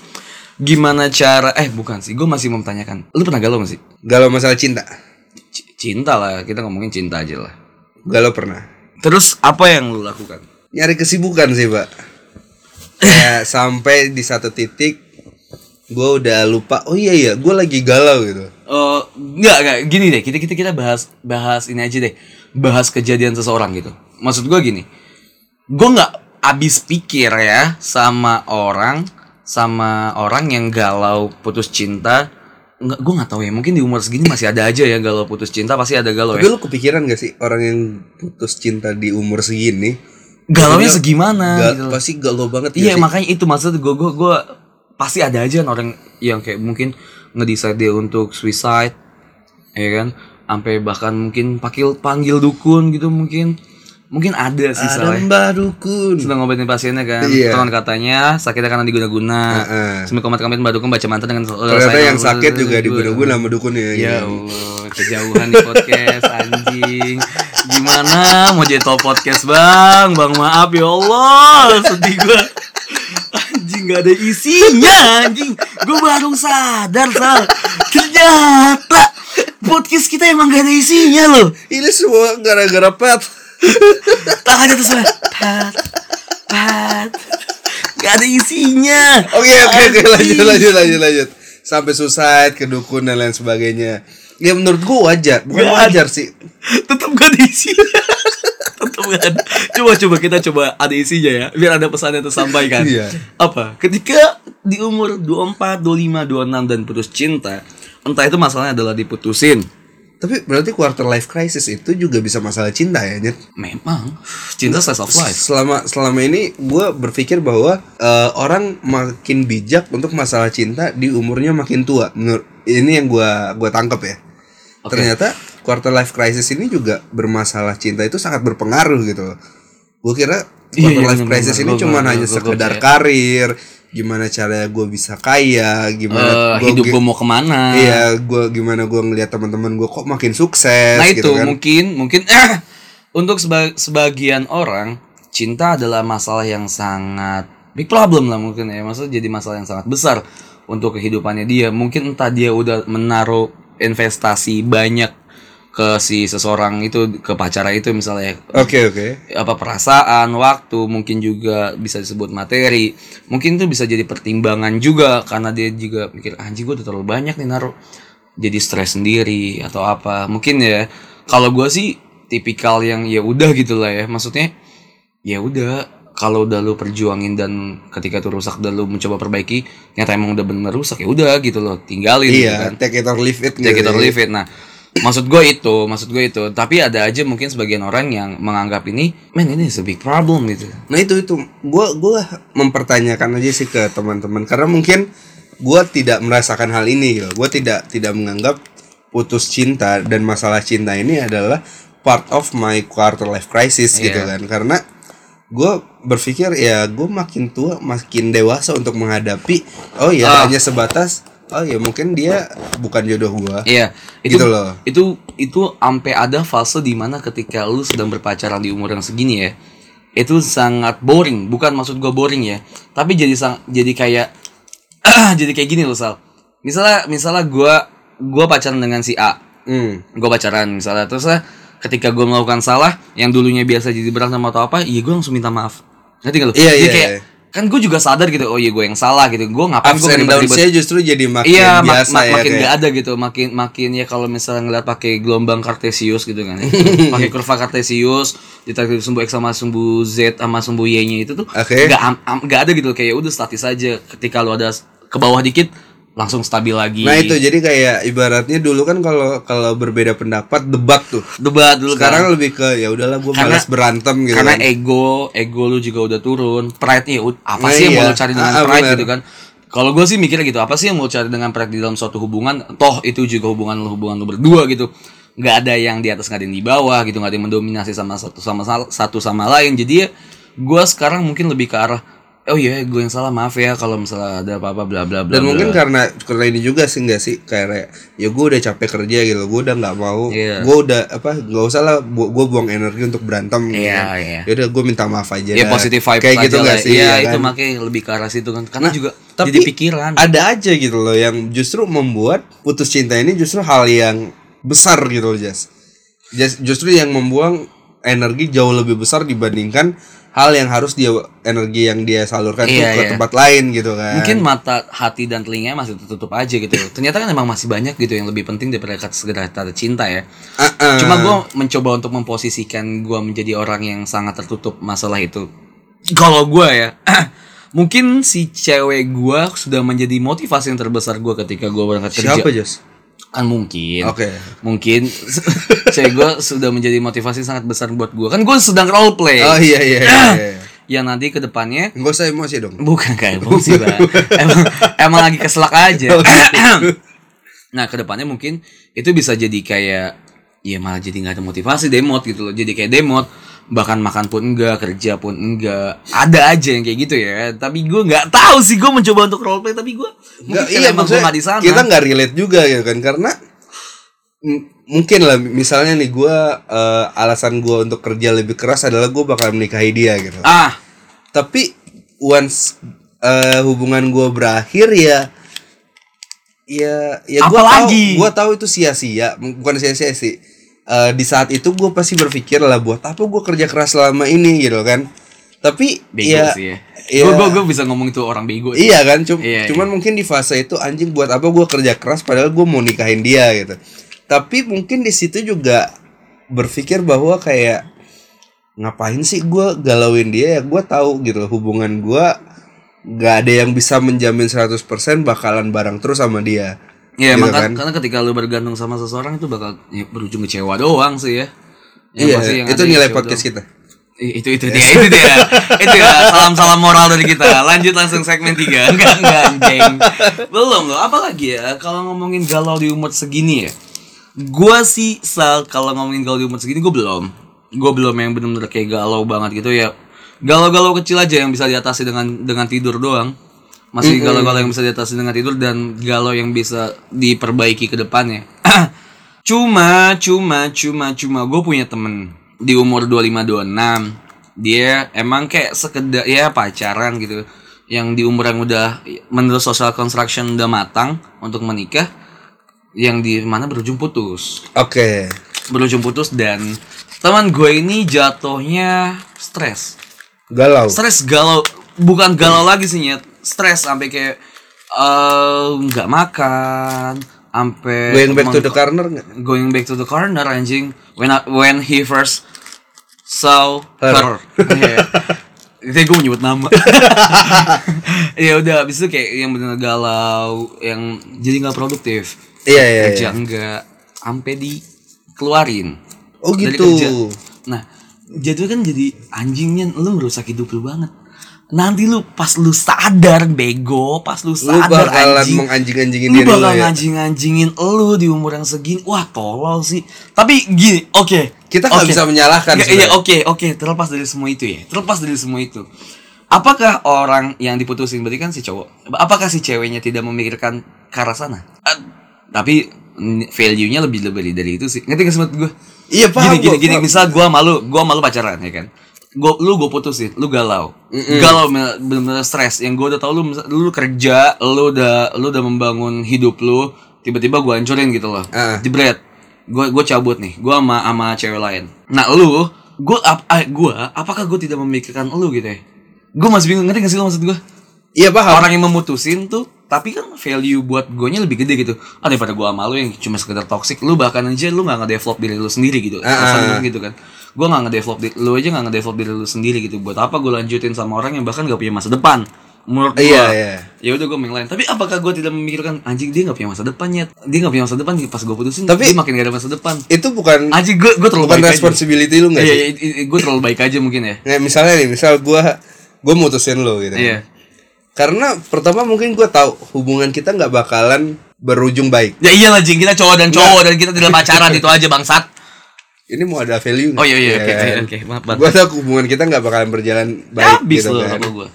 gimana cara Eh bukan sih, gue masih mau memtanyakan Lu pernah galau gak sih? Galau masalah cinta. C- cinta lah, kita ngomongin cinta aja lah Galau pernah. Terus apa yang lu lakukan? Nyari kesibukan sih, Pak. Kayak sampai di satu titik gue udah lupa. Oh iya iya, gue lagi galau gitu. Oh, enggak, enggak, gini deh, kita kita kita bahas bahas ini aja deh. Bahas kejadian seseorang gitu. Maksud gua gini. Gua nggak habis pikir ya sama orang sama orang yang galau putus cinta. Enggak, gua nggak tahu ya. Mungkin di umur segini masih ada aja ya galau putus cinta, pasti ada galau Tapi ya. lu kepikiran gak sih orang yang putus cinta di umur segini? Galaunya segimana Ga- gitu pasti galau banget Iya gak sih? makanya itu maksud gue gue gue pasti ada aja orang yang kayak mungkin ngedecide dia untuk suicide, ya kan? Sampai bahkan mungkin panggil panggil dukun gitu mungkin mungkin ada sih Ada soalnya. Mbak Dukun. Sedang ngobatin pasiennya kan, Iya. konon katanya sakitnya karena diguna-guna. Heeh. Sampai komat-komat mbak dukun baca mantra dengan Ternyata yang sakit juga diguna-guna sama dukun ya. Ya. Allah, kejauhan di podcast anjing. Gimana mau jadi top podcast bang? Bang maaf ya Allah, sedih gua. Anjing gak ada isinya anjing. Gue baru sadar sal. Ternyata podcast kita emang gak ada isinya loh. Ini semua gara-gara pet. Tangannya tuh sana. Pat, pat. Gak ada isinya. Oke oke oke Anjing. lanjut lanjut lanjut lanjut. Sampai suicide ke dukun dan lain sebagainya. Ya menurut gua wajar, bukan Gak wajar sih. Tetap gak ada isinya. Bukan. coba coba kita coba ada isinya ya biar ada pesan yang tersampaikan Iya. apa ketika di umur 24 25 26 dan putus cinta entah itu masalahnya adalah diputusin Tapi berarti quarter life crisis itu juga bisa masalah cinta ya, Nyet? memang cinta slice of life Selama selama ini gue berpikir bahwa eh, orang makin bijak untuk masalah cinta di umurnya makin tua. Menurut ini yang gue gua tangkep ya. Oke. Ternyata quarter life crisis ini juga bermasalah cinta itu sangat berpengaruh gitu loh. Gue kira Iya, quarter iya, life bener, crisis bener. ini Gua- cuma gua- hanya gua- gua sekedar percaya. karir, gimana caranya gue bisa kaya, gimana Eh, gua hidup gue mau ke mana Iya, gue gimana gue ngelihat teman-teman gue kok makin sukses Nah gitu itu kan. mungkin mungkin untuk seba- sebagian orang cinta adalah masalah yang sangat big problem lah mungkin ya maksudnya jadi masalah yang sangat besar untuk kehidupannya dia mungkin entah dia udah menaruh investasi banyak ke si seseorang itu ke pacara itu misalnya Oke oke. apa perasaan, waktu, mungkin juga bisa disebut materi. Mungkin itu bisa jadi pertimbangan juga karena dia juga mikir "Ah, anjing gue udah terlalu banyak nih naruh. Jadi stres sendiri atau apa. Mungkin ya kalau gue sih tipikal yang ya udah gitu lah ya. Maksudnya ya udah kalau udah lu perjuangin dan ketika itu rusak dan lu mencoba perbaiki ternyata emang udah bener rusak ya udah gitu loh tinggalin gitu kan Iya, take it or leave it. take it gitu or ya. leave it. Nah, maksud gue itu, maksud gue itu. Tapi ada aja mungkin sebagian orang yang menganggap ini, man ini is a big problem gitu. Nah itu itu gue gua mempertanyakan aja sih ke teman-teman karena mungkin gue tidak merasakan hal ini gitu. Gue tidak tidak menganggap putus cinta dan masalah cinta ini adalah part of my quarter life crisis gitu Iya. kan karena gue berpikir ya gue makin tua makin dewasa untuk menghadapi oh ya Ah. hanya sebatas oh ya mungkin dia bukan jodoh gue Iya, itu Gitu loh. itu itu sampai ada fase di mana ketika lu sedang berpacaran di umur yang segini ya. Itu sangat boring, bukan maksud gue boring ya. Tapi jadi sang, jadi kayak jadi kayak gini loh, Sal. Misalnya misalnya gua gua pacaran dengan si A. hmm. gue pacaran misalnya terus lah ketika gue melakukan salah yang dulunya biasa jadi berantem atau apa iya gue langsung minta maaf ngerti gak lu Iya, iya, kayak iya. Kan gue juga sadar gitu oh iya gue yang salah gitu. Gue ngapain gue ribet-ribet justru jadi makin iya biasa mak- ya makin kayak- gak ada gitu. Makin makin ya kalau misalnya ngeliat pakai gelombang kartesius gitu kan. Ya. pakai kurva kartesius ditarik sumbu x sama sumbu z sama sumbu y nya itu tuh Oke. gak, am- am- gak ada gitu. Kayak udah statis aja. Ketika lu ada ke bawah dikit langsung stabil lagi Nah itu jadi kayak ibaratnya dulu kan kalau kalau berbeda pendapat debat tuh. debat dulu kan. Sekarang lebih ke ya udahlah gue malas berantem gitu karena kan. ego ego lu juga udah turun pride nya apa Nah, sih yang iya. mau lu cari dengan Ah, ah, pride benar. gitu kan kalau gue sih mikirnya gitu apa sih yang mau cari dengan pride di dalam suatu hubungan toh itu juga hubungan lu hubungan lu berdua gitu nggak ada yang di atas nggak ada yang di bawah gitu nggak ada yang mendominasi sama satu sama satu sama lain jadi ya gue sekarang mungkin lebih ke arah oh iya gue yang salah maaf ya kalau misalnya ada apa-apa bla bla bla Dan bla. mungkin karena karena ini juga sih enggak sih kayak ya gue udah capek kerja gitu, gue udah nggak mau, Iya. gue udah apa nggak usah lah, gue buang energi untuk berantem. gitu Iya, kan. iya. Ya udah gue minta maaf aja. ya dah. positive vibe kayak gitu nggak sih? iya ya itu kan? makanya lebih ke arah situ kan karena juga tapi jadi pikiran Ada aja gitu loh yang justru membuat putus cinta ini justru hal yang besar gitu loh Jas. Jas- Justru yang membuang energi jauh lebih besar dibandingkan hal yang harus dia energi yang dia salurkan tuh Iya, ke iya. tempat lain gitu kan. mungkin mata hati dan telinganya masih tertutup aja gitu ternyata kan emang masih banyak gitu yang lebih penting daripada kata sekedar kata cinta ya Ah, ah. cuma gue mencoba untuk memposisikan gue menjadi orang yang sangat tertutup masalah itu kalau gue ya mungkin si cewek gue sudah menjadi motivasi yang terbesar gue ketika gue berangkat kerja siapa Jas? Kan mungkin Oke. mungkin cewek gue sudah menjadi motivasi sangat besar buat gue kan gue sedang role play Oh iya iya iya. iya. yang nanti ke depannya Enggak usah emosi dong. Bukan kayak emosi bang emang, emang lagi keselak aja Nah ke depannya mungkin itu bisa jadi kayak Ya malah jadi nggak ada motivasi demot gitu loh Jadi kayak demot Bahkan makan pun enggak, kerja pun enggak. Ada aja yang kayak gitu ya. Tapi gue nggak tahu sih Gue mencoba untuk roleplay Tapi gue mungkin iya emang gue maksudnya nggak di sana. kita nggak relate juga gitu kan karena mungkin lah misalnya nih gue alasan gue untuk kerja lebih keras adalah gue bakal menikahi dia gitu. Ah. Tapi once eh, hubungan gue berakhir ya ya ya gue tahu gue tahu itu sia-sia bukan sia-sia sih Eh, di saat itu gue pasti berpikir lah buat apa gue kerja keras selama ini? Gitu kan. Tapi Bego ya, sih ya. ya- Gue gue bisa ngomong itu orang bego sih. Iya kan, cum- Iya, cuman mungkin di fase itu anjing buat apa gue kerja keras padahal gue mau nikahin dia? Gitu. Tapi mungkin di situ juga berpikir bahwa kayak ngapain sih gue galauin dia ya? Gue tahu gitu loh, hubungan gue nggak ada yang bisa menjamin 100% bakalan bareng terus sama dia Iya, Gitu maka kan? karena ketika lu bergantung sama seseorang itu bakal ya, berujung kecewa doang sih ya. Yang iya itu nilai podcast doang. kita. I- itu itu dia itu dia. Itu ya salam salam moral dari kita. Lanjut langsung segmen 3 enggak enggak anjing. Belum loh apalagi ya kalau ngomongin galau di umur segini ya. Gua sih sal kalau ngomongin galau di umur segini gue belum. Gue belum yang bener-bener kayak galau banget gitu ya. Galau-galau kecil aja yang bisa diatasi dengan dengan tidur doang masih galau-galau yang bisa diatasi dengan tidur dan galau yang bisa diperbaiki ke depannya Cuma, cuma, cuma, cuma gue punya temen di umur 25 26. Dia emang kayak sekedar ya pacaran gitu. Yang di umur yang udah menurut social construction udah matang untuk menikah yang di mana berujung putus. oke Berujung putus dan teman gue ini jatuhnya stres. galau Stres galau bukan galau lagi sih nyet. Stres sampai kayak eh, nggak makan, sampai going back to the corner nggak going back to the corner anjing when I- when he first saw Her. her. Iya. Itu gue menyebut nama. ya udah abis itu kayak yang bener galau, yang jadi nggak produktif. iya iya, Kerja iya. enggak sampai dikeluarin. oh dari gitu. Nah, jadi kan jadi anjingnya lu merusak hidup lu banget. Nanti lu pas lu sadar bego, pas lu lu sadar bakalan anjing menganjing-anjingin lu diri lu bakal ya? nganjing-nganjingin lu di umur yang segini. Wah tolol sih. Tapi gini oke. Kita nggak Oke. bisa menyalahkan Nggak, iya oke oke. Terlepas dari semua itu ya. Terlepas dari semua itu. Apakah orang yang diputusin berarti kan si cowok apakah si ceweknya tidak memikirkan ke arah sana? Eh, tapi value-nya lebih lebih dari itu sih. Ngerti gak maksud gue iya paham gini gini gini. Misal gua malu gua malu pacaran ya kan gua lu gue putusin lu galau. Galau bener- bener-bener stres. Yang gua udah tau lu lu kerja lu udah lu udah membangun hidup lu tiba-tiba gua hancurin gitu loh. Ah. jebret. Gua gua cabut nih. Gua sama sama cewek lain. Nah lu gua ap, ah, gua apakah gua tidak memikirkan lu gitu ya? Gua masih bingung ngerti gak sih lu maksud gua? Iya paham. Orang yang memutusin tuh tapi kan value buat gue lebih gede gitu. Ah daripada gue sama lu yang cuma sekedar toxic lu bahkan aja lu nggak ngedevelop diri lu sendiri gitu. Ah. gue gitu kan gue nggak ngedevelop di- lu aja nggak ngedevelop diri lu sendiri gitu. Buat apa gue lanjutin sama orang yang bahkan gak punya masa depan? Menurut gue Iya, iya. ya udah gue main lain. Tapi apakah gue tidak memikirkan anjing dia nggak punya masa depannya dia nggak punya masa depan pas gue putusin Tapi- dia makin gak ada masa depan. itu bukan anjing gue gue terlalu bukan baik aja. responsibility lu nggak iya sih? gue terlalu baik aja mungkin ya. Nggak, misalnya nih misal gua gua mutusin lo gitu. Iya. Karena pertama mungkin gua tahu hubungan kita nggak bakalan berujung baik. Ya iyalah jing. Kita cowok dan cowok dan kita tidak pacaran itu aja bangsat ini mau ada value Oh iya iya oke Ya oke kan? oke maaf gua tahu hubungan kita nggak bakalan berjalan baik Habis gitu lo kan gua.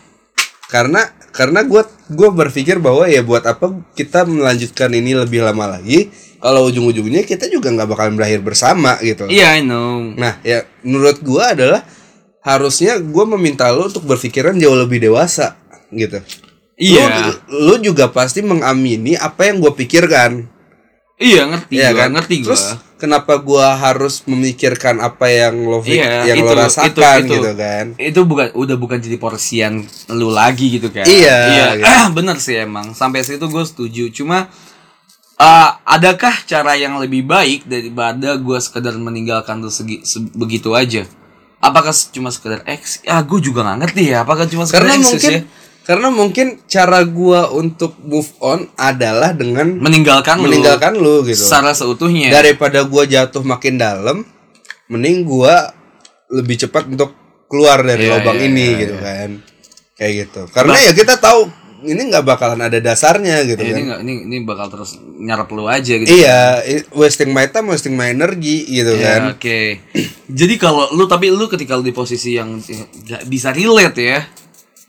karena karena gue gue berpikir bahwa ya buat apa kita melanjutkan ini lebih lama lagi kalau ujung-ujungnya kita juga nggak bakalan berakhir bersama gitu Iya I know. nah ya menurut gue adalah harusnya gue meminta lo untuk berpikiran jauh lebih dewasa gitu Iya. lu, lu juga pasti mengamini apa yang gue pikirkan Iya ngerti ya gua, kan ngerti gua. terus kenapa gue harus memikirkan apa yang lo Iya, yang lo itu- rasakan itu- itu. gitu kan Itu bukan udah bukan jadi porsian lu lagi gitu kan. Iya, Iya. gitu. bener sih emang. Sampai situ gue setuju. Cuma eh, adakah cara yang lebih baik daripada gue sekedar meninggalkan tuh segi, se- begitu aja? Apakah cuma sekedar X? Ya gue juga nggak ngerti ya. Apakah cuma sekedar karena mungkin ya? Karena mungkin cara gua untuk move on adalah dengan meninggalkan, meninggalkan lu lu gitu. Secara seutuhnya. daripada gua jatuh makin dalam mending gua lebih cepat untuk keluar dari Iya, lubang iya, ini iya, gitu kan. Kayak gitu. Karena ya kita tahu ini nggak bakalan ada dasarnya gitu Ya, kan. ini nggak ini ini bakal terus nyarap lu aja gitu. iya i- wasting my time wasting my energy gitu Ya, kan. Oke. Jadi kalau lu tapi lu ketika lu di posisi yang nggak bisa relate ya,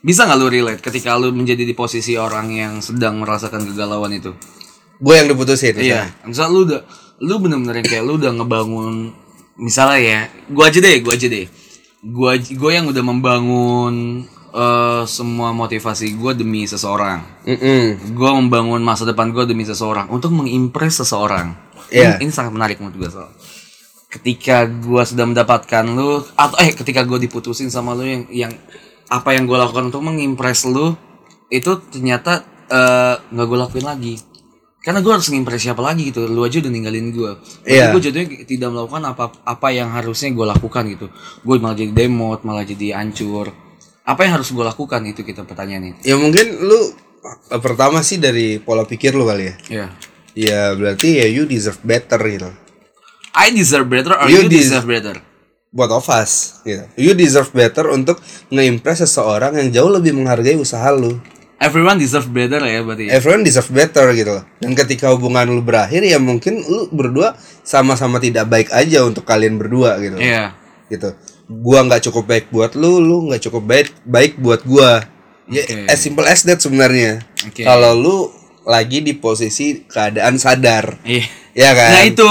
bisa nggak lu relate ketika lu menjadi di posisi orang yang sedang merasakan kegalauan itu? gue yang diputusin Iya. Misal lu udah lu bener-bener kayak lu udah ngebangun misalnya ya, gua aja deh, gua aja deh. Gua gua yang udah membangun eh, semua motivasi gua demi seseorang. Mm-mm. gue membangun masa depan gue demi seseorang untuk mengimpress seseorang. Iya. Ini, ini sangat menarik menurut gue soal. Ketika gue sudah mendapatkan lu atau eh ketika gue diputusin sama lu yang yang apa yang gue lakukan untuk mengimpress lu itu ternyata eh, nggak gue lakuin lagi. karena gue harus ngimpress siapa lagi gitu lu aja udah ninggalin gue Iya. gue jadinya tidak melakukan apa apa yang harusnya gue lakukan gitu gue malah jadi demot malah jadi hancur apa yang harus gue lakukan itu kita pertanyaannya Ya mungkin lu eh, pertama sih dari pola pikir lu kali ya. ya Ya berarti ya you deserve better gitu. I deserve better or You you, des- deserve better Both of us gitu. You deserve better untuk nge-impress seseorang yang jauh lebih menghargai usaha lu. everyone deserve better ya berarti Everyone deserve better gitu loh. Dan ketika hubungan lu berakhir ya mungkin lu berdua sama-sama tidak baik aja untuk kalian berdua gitu. Iya Gitu. Gua nggak cukup baik buat lu, lu nggak cukup baik baik buat gua. Ya as simple as that sebenarnya. Oke. Kalau lu lagi di posisi keadaan sadar. iya Ya kan? nah itu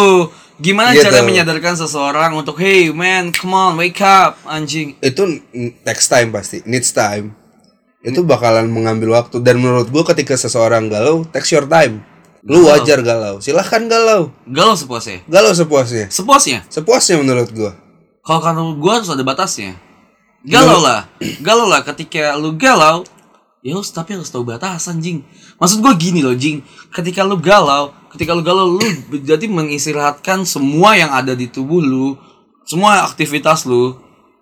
gimana Gitu. cara menyadarkan seseorang untuk hey man come on wake up anjing itu next time pasti needs time itu bakalan mengambil waktu dan menurut gua ketika seseorang galau takes your time lu Galau. wajar galau silahkan galau galau sepuasnya galau sepuasnya sepuasnya sepuasnya menurut gua Kalau kata gue harus ada batasnya. Galau lah, galau lah. Ketika lu galau, ya lu tapi harus tahu batasan, jing. Maksud gue gini loh, jing. Ketika lu galau, ketika lu galau, lu berarti mengistirahatkan semua yang ada di tubuh lu, semua aktivitas lu,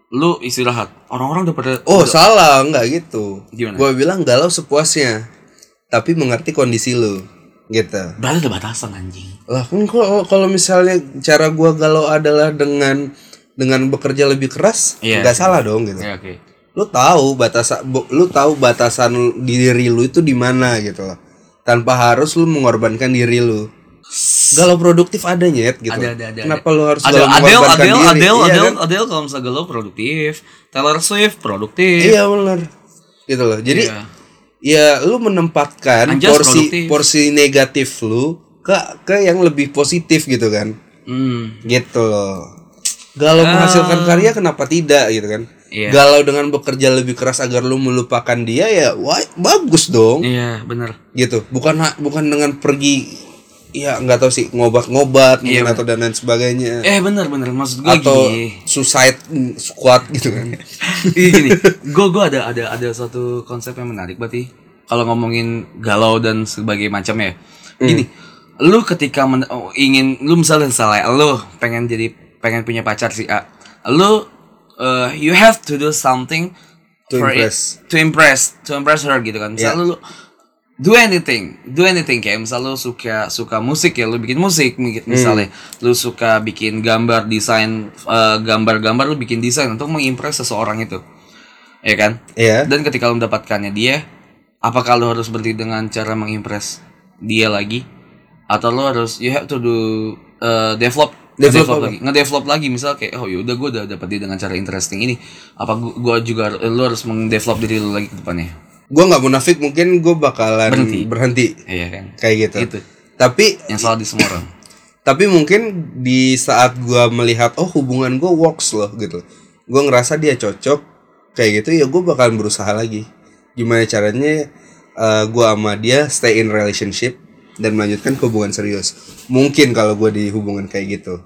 lu istirahat. Orang-orang udah pada oh salah nggak gitu Gimana? gua bilang galau sepuasnya tapi mengerti kondisi lu gitu berarti ada batasan anjing. lah kan kalau kalau misalnya cara gua galau adalah dengan dengan bekerja lebih keras Iya. nggak salah dong gitu Ya oke. lu tahu batasan lu tahu batasan diri lu itu di mana gitu loh tanpa harus lu mengorbankan diri lu galau produktif ada nyet gitu Ada ada ada. kenapa lu harus ada galau Adele, mengorbankan Adele, diri Adele, iya, Adele, kan? Adele kalau misalnya galau produktif, Taylor Swift produktif. iya benar gitu loh jadi Iya. ya lu menempatkan Anjas porsi produktif. porsi negatif lu ke ke yang lebih positif gitu kan Hmm. gitu loh galau menghasilkan karya kenapa tidak gitu kan Ah. Iya. galau dengan bekerja lebih keras agar lu melupakan dia ya wah bagus dong Iya, bener. gitu bukan bukan dengan pergi ya nggak tahu sih ngobat-ngobat Iya, mungkin atau dan lain sebagainya Eh bener bener maksud gue atau gini. suicide mm, squad gitu kan Iya gini, gue gue ada ada ada satu konsep yang menarik berarti kalau ngomongin galau dan sebagai macam ya. Gini, lu ketika men- oh, ingin lu misalnya salah, lu pengen jadi pengen punya pacar si A, lu uh, you have to do something To for it- impress. to impress to impress her gitu kan. Misal Yeah. lu do anything, do anything kayak misal lu suka suka musik ya lu bikin musik mi- misalnya lu suka bikin gambar desain eh, gambar-gambar lu bikin desain untuk mengimpress seseorang itu ya kan Iya. dan ketika lu mendapatkannya dia apakah lu harus berhenti dengan cara mengimpress dia lagi atau lu harus you have to do eh, develop Develop lagi. ngedevelop lagi. Misal kayak oh yaudah gue udah dapet dia dengan cara interesting ini. Apa gua, gua juga har- lu harus mendevelop diri lu lagi ke depannya? Gue nggak munafik mungkin gue bakalan Berhenti. berhenti. Iya kan? Kayak gitu. Itu. tapi yang salah di semua orang. Tapi mungkin di saat gua melihat oh hubungan gua works loh gitu. Gua ngerasa dia cocok kayak gitu ya gua bakalan berusaha lagi. Gimana caranya eh, gua sama dia stay in relationship dan melanjutkan ke hubungan serius. Mungkin kalau gua di hubungan kayak gitu.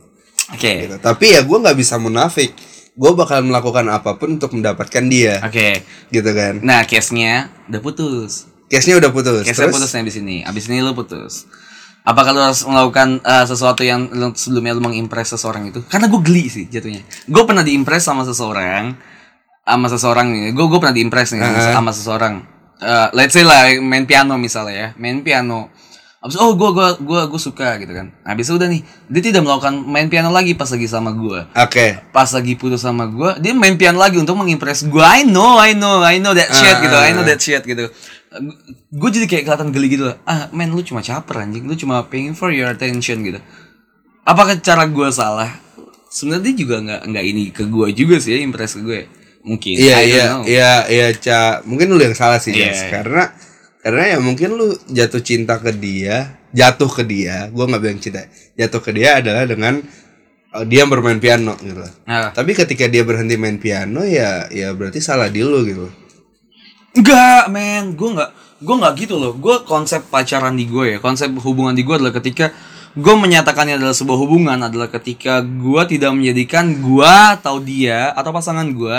Oke. Gitu. tapi ya gua nggak bisa munafik. Gua bakalan melakukan apa pun untuk mendapatkan dia. Oke. Gitu kan? Nah case nya udah putus. Case-nya udah putus. Case nya putusnya di sini abis ini lu putus. Apakah lu harus melakukan eh, sesuatu yang lu- sebelumnya lu mengimpress seseorang itu? Karena gue geli sih jatuhnya. Gue pernah diimpress sama seseorang sama seseorang nih. Gue gue pernah diimpress nih Uh-huh. sama seseorang. Eh, let's say lah main piano misalnya ya. Main piano Abis oh gue gua gua gua suka gitu kan. Habis itu udah nih dia tidak melakukan main piano lagi pas lagi sama gue. oke Pas lagi putus sama gue dia main piano lagi untuk mengimpress gue. I know, I know, I know that shit Ah, gitu. I know ah. that shit gitu. Gue jadi kayak kelihatan geli gitu. Ah, man lu cuma caper anjing. Lu cuma paying for your attention gitu. Apakah cara gue salah? Sebenarnya dia juga nggak nggak ini ke gue juga sih ya, impress ke gue. Mungkin. Iya iya iya iya ca mungkin lu yang salah sih Iya. Jas. karena karena ya mungkin lu jatuh cinta ke dia jatuh ke dia gua nggak bilang cinta jatuh ke dia adalah dengan uh, dia bermain piano gitu. Nah, tapi ketika dia berhenti main piano ya ya berarti salah di lu gitu Enggak, men. Gue nggak, gue nggak gitu loh. Gue konsep pacaran di gue ya, konsep hubungan di gue adalah ketika gue menyatakannya adalah sebuah hubungan adalah ketika gue tidak menjadikan gue atau dia atau pasangan gue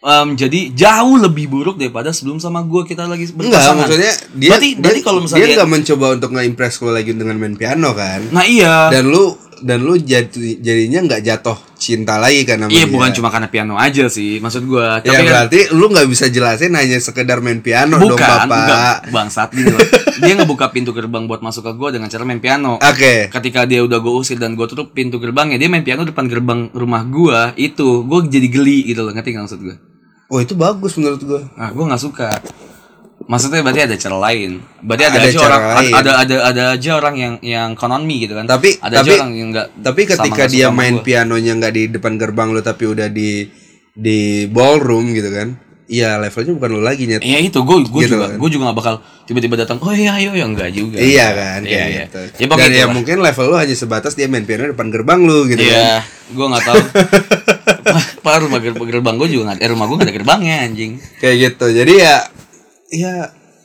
em, jadi jauh lebih buruk daripada sebelum sama gue kita lagi Enggak, berpasangan. maksudnya dia berarti, dia, berarti kalau misalnya dia nggak mencoba untuk nge-impress lo lagi dengan main piano kan. nah iya Dan lu dan lu jadi jadinya nggak jatuh cinta lagi kan sama iya dia. bukan cuma karena piano aja sih maksud gue Ya tapi kan berarti lu nggak bisa jelasin hanya sekedar main piano dong bukan bapak. enggak bangsat loh dia ngebuka pintu gerbang buat masuk ke gue dengan cara main piano Oke. ketika dia udah gue usir dan gue tutup pintu gerbangnya dia main piano depan gerbang rumah gue itu gue jadi geli gitu loh ngerti nggak maksud gue Oh itu bagus menurut gua. ah gue nggak suka maksudnya berarti ada cara lain berarti ada, Ada aja orang lain. ada ada ada aja orang yang yang economy gitu kan Tapi- ada tapi- aja orang yang nggak Tapi sama ketika nggak dia sama main gua. pianonya nggak di depan gerbang lu tapi udah di di ballroom gitu kan. Iya levelnya bukan lu lagi nyet. Iya itu gue gue Gitu juga kan. gue juga gak bakal tiba-tiba datang oh iya ayo ya enggak juga Iya kan iya iya gitu. ya Dan ya itulah. mungkin level lu hanya sebatas dia main piano depan gerbang lu gitu kan. Iya, gue nggak tahu. Pak rumah ger- gerbang gue juga nggak, eh, rumah gue nggak ada gerbangnya anjing. Kayak gitu. Jadi ya ya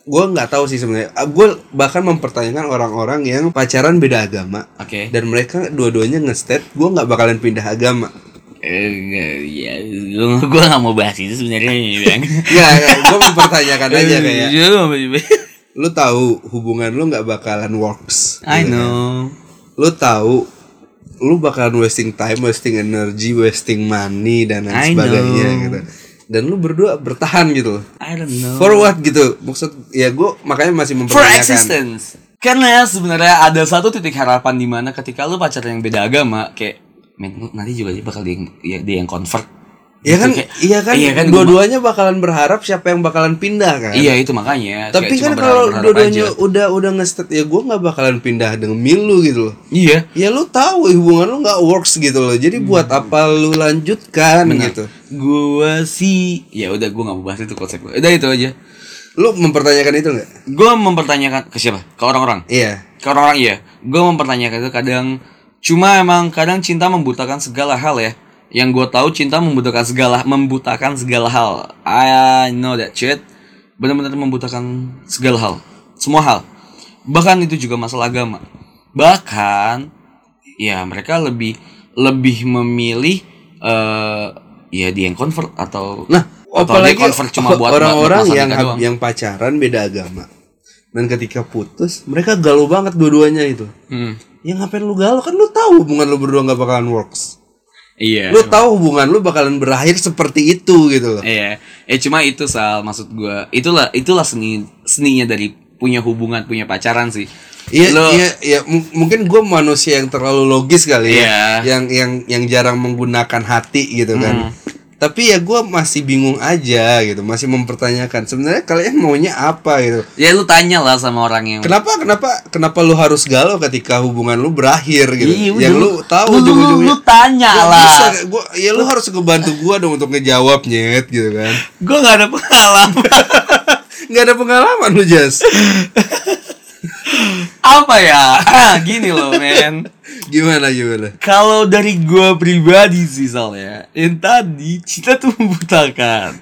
gua nggak tahu sih sebenarnya. Gue bahkan mempertanyakan orang-orang yang pacaran beda agama Oke. dan mereka dua-duanya nge-state gue nggak bakalan pindah agama. Eh, ya, gue gue nggak mau bahas itu sebenarnya. Bang. Ya, gue mempertanyakan aja kayak Iya, lu tahu hubungan lu nggak bakalan works. I gitu kan. know. Lu tahu lu bakalan wasting time, wasting energy, wasting money dan lain I sebagainya know. gitu. Dan lu berdua bertahan gitu. I don't know. For what gitu? Maksud ya gue makanya masih For mempertanyakan. existence. Karena sebenarnya ada satu titik harapan di mana ketika lu pacaran yang beda agama, kayak men nanti juga dia bakal dia, ya, dia yang convert. Iya kan, Gitu, kayak- iya kan, iya kan, dua-duanya bakalan berharap siapa yang bakalan pindah kan. Iya itu makanya. Tapi kan kalau dua-duanya udah udah nge ya gue nggak bakalan pindah dengan milu gitu loh. Iya. Ya lu tahu hubungan lu nggak works gitu loh. Jadi buat apa lu lanjutkan gitu? Gua sih ya udah gua nggak mau bahas itu konsep gua. Udah itu aja. Lu mempertanyakan itu nggak? Gua mempertanyakan ke siapa? Ke orang-orang. Iya. Ke orang-orang iya. Gua mempertanyakan itu kadang cuma emang kadang cinta membutakan segala hal ya. Yang gue tahu cinta membutakan segala membutakan segala hal. I know that shit. Benar-benar membutakan segala hal. Semua hal. Bahkan itu juga masalah agama. Bahkan ya mereka lebih lebih memilih eh ya dia yang convert atau Nah, atau dia apalagi convert cuma buat orang-orang yang doang. yang pacaran beda agama. Dan ketika putus, mereka galau banget dua-duanya itu. Hmm. Ya ngapain lu galau kan lu tahu hubungan lu berdua nggak bakalan works. Iya. Lu tahu hubungan lu bakalan berakhir seperti itu gitu loh. Iya, eh cuma itu sal maksud gua itulah itulah seni seninya dari punya hubungan punya pacaran sih. Iya, Lo- iya, iya. M- mungkin gue manusia yang terlalu logis kali ya, Iya. yang yang yang jarang menggunakan hati gitu kan. Hmm. Tapi ya gue masih bingung aja gitu, masih mempertanyakan sebenarnya kalian maunya apa gitu. Ya lu tanya lah sama orang yang Kenapa kenapa kenapa lu harus galau ketika hubungan lu berakhir gitu? Udah, yang lu- lu tahu lu- lu- ujung-ujungnya. lu tanya Gua lah. bisa, gua, ya lu harus ngebantu gua dong untuk ngejawab nyet gitu kan. gua nggak ada pengalaman. Nggak ada pengalaman lu Jas. Apa ya? Gini loh, men. Gimana gimana? Kalau dari gua pribadi sih Sal ya, yang tadi cinta tuh membutakan.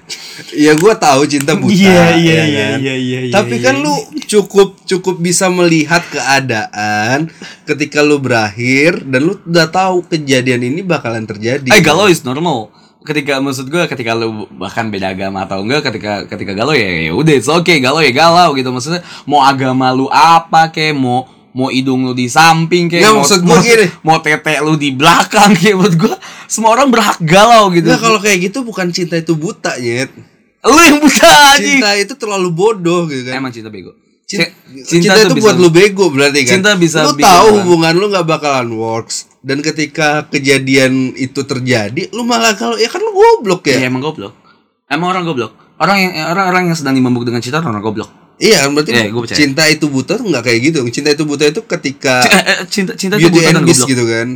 Ya gua tahu cinta buta. Iya, iya, ya iya, kan? iya, iya, iya, Tapi iya, kan iya. lu cukup cukup bisa melihat keadaan ketika lu berakhir dan lu udah tahu kejadian ini bakalan terjadi. Eh galau is normal. Ketika maksud gue ketika lu bahkan beda agama atau enggak ketika ketika galau ya ya udah it's okay galau ya galau gitu maksudnya mau agama lu apa kek mau mau hidung lu di samping kayak Nggak, mau, maksud mau, gini. mau tete lu di belakang kayak menurut gua semua orang berhak galau gitu. Nggak, kalau kayak gitu bukan cinta itu buta, Nyet. lu yang buta aja. Cinta itu terlalu bodoh gitu kan. Emang cinta bego. Cinta, C- cinta, itu buat lu bego berarti kan. Cinta bisa lu tahu orang- hubungan lu nggak bakalan works dan ketika kejadian itu terjadi lu malah kalau ya kan lu goblok Iya ya. emang goblok. Emang orang goblok. Orang yang orang-orang yang sedang dimabuk dengan cinta orang goblok. Iya kan berarti gua percaya. cinta itu buta tuh nggak kayak gitu. Cinta itu buta itu ketika eh, eh, cinta cinta itu buta beast goblok. gitu kan.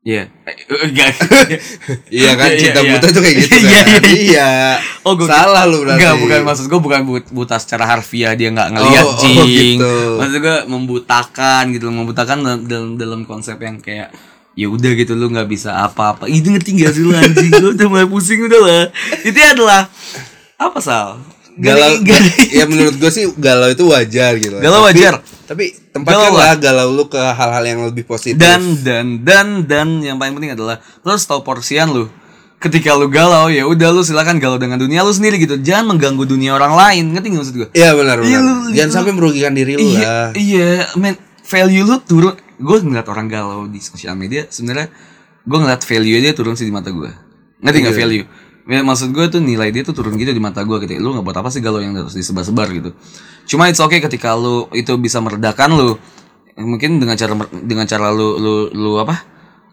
Iya. Eh, enggak. Iya kan Iya, cinta iya, buta itu kayak gitu Iya, kan. iya. Oh, gua Salah lu berarti. Enggak, bukan maksud gue bukan but- buta secara harfiah dia nggak ngelihat Oh, oh, jing. gitu. Maksud gue membutakan gitu, membutakan dalam, dalam dalam konsep yang kayak ya udah gitu lu nggak bisa apa-apa. Itu ngerti gak sih lu anjing? Lu udah mulai pusing udah lah. Itu adalah apa sal? Galau, Gak- ya menurut gue sih galau itu wajar gitu. Galau Tapi- wajar. Tapi tempatnya Galau lah galau lu ke hal-hal yang lebih positif. dan dan dan dan yang paling penting adalah lu harus tahu porsian lu. ketika lu galau ya udah lu silakan galau dengan dunia lu sendiri gitu jangan mengganggu dunia orang lain ngerti nggak maksud gue Iya benar benar. Iya, lu- Jangan lu- sampai merugikan diri lu iya lah. iya men value lu turun gue ngeliat orang galau di sosial media sebenarnya gue ngeliat value dia turun sih di mata gue ngerti nggak Iya. value Ya, maksud gue tuh nilai dia tuh turun gitu di mata gue gitu. Lu nggak buat apa sih galau yang harus disebar-sebar gitu. Cuma it's okay ketika lu itu bisa meredakan lu mungkin dengan cara dengan cara lu lu lu apa?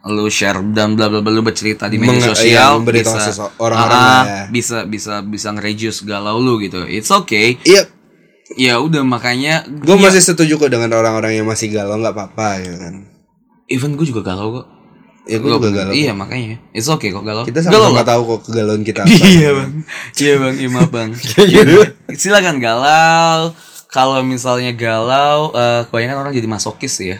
Lu share dan bla bla bla lu bercerita di media Menge- sosial iya, bisa sesu- orang-orang Ah, lah ya. bisa bisa bisa nge-reduce galau lu gitu. It's okay. Iya, ya udah makanya gue Iya. masih setuju kok dengan orang-orang yang masih galau nggak apa-apa gitu kan. even gue juga galau kok Ya gue juga galau. Iya makanya. It's okay kok galau. Kita sama-sama tahu kok kegalauan kita apa. Iya bang. Iya bang. Iya maaf bang Silakan galau. Kalau misalnya galau eh Kebanyakan orang jadi masokis ya.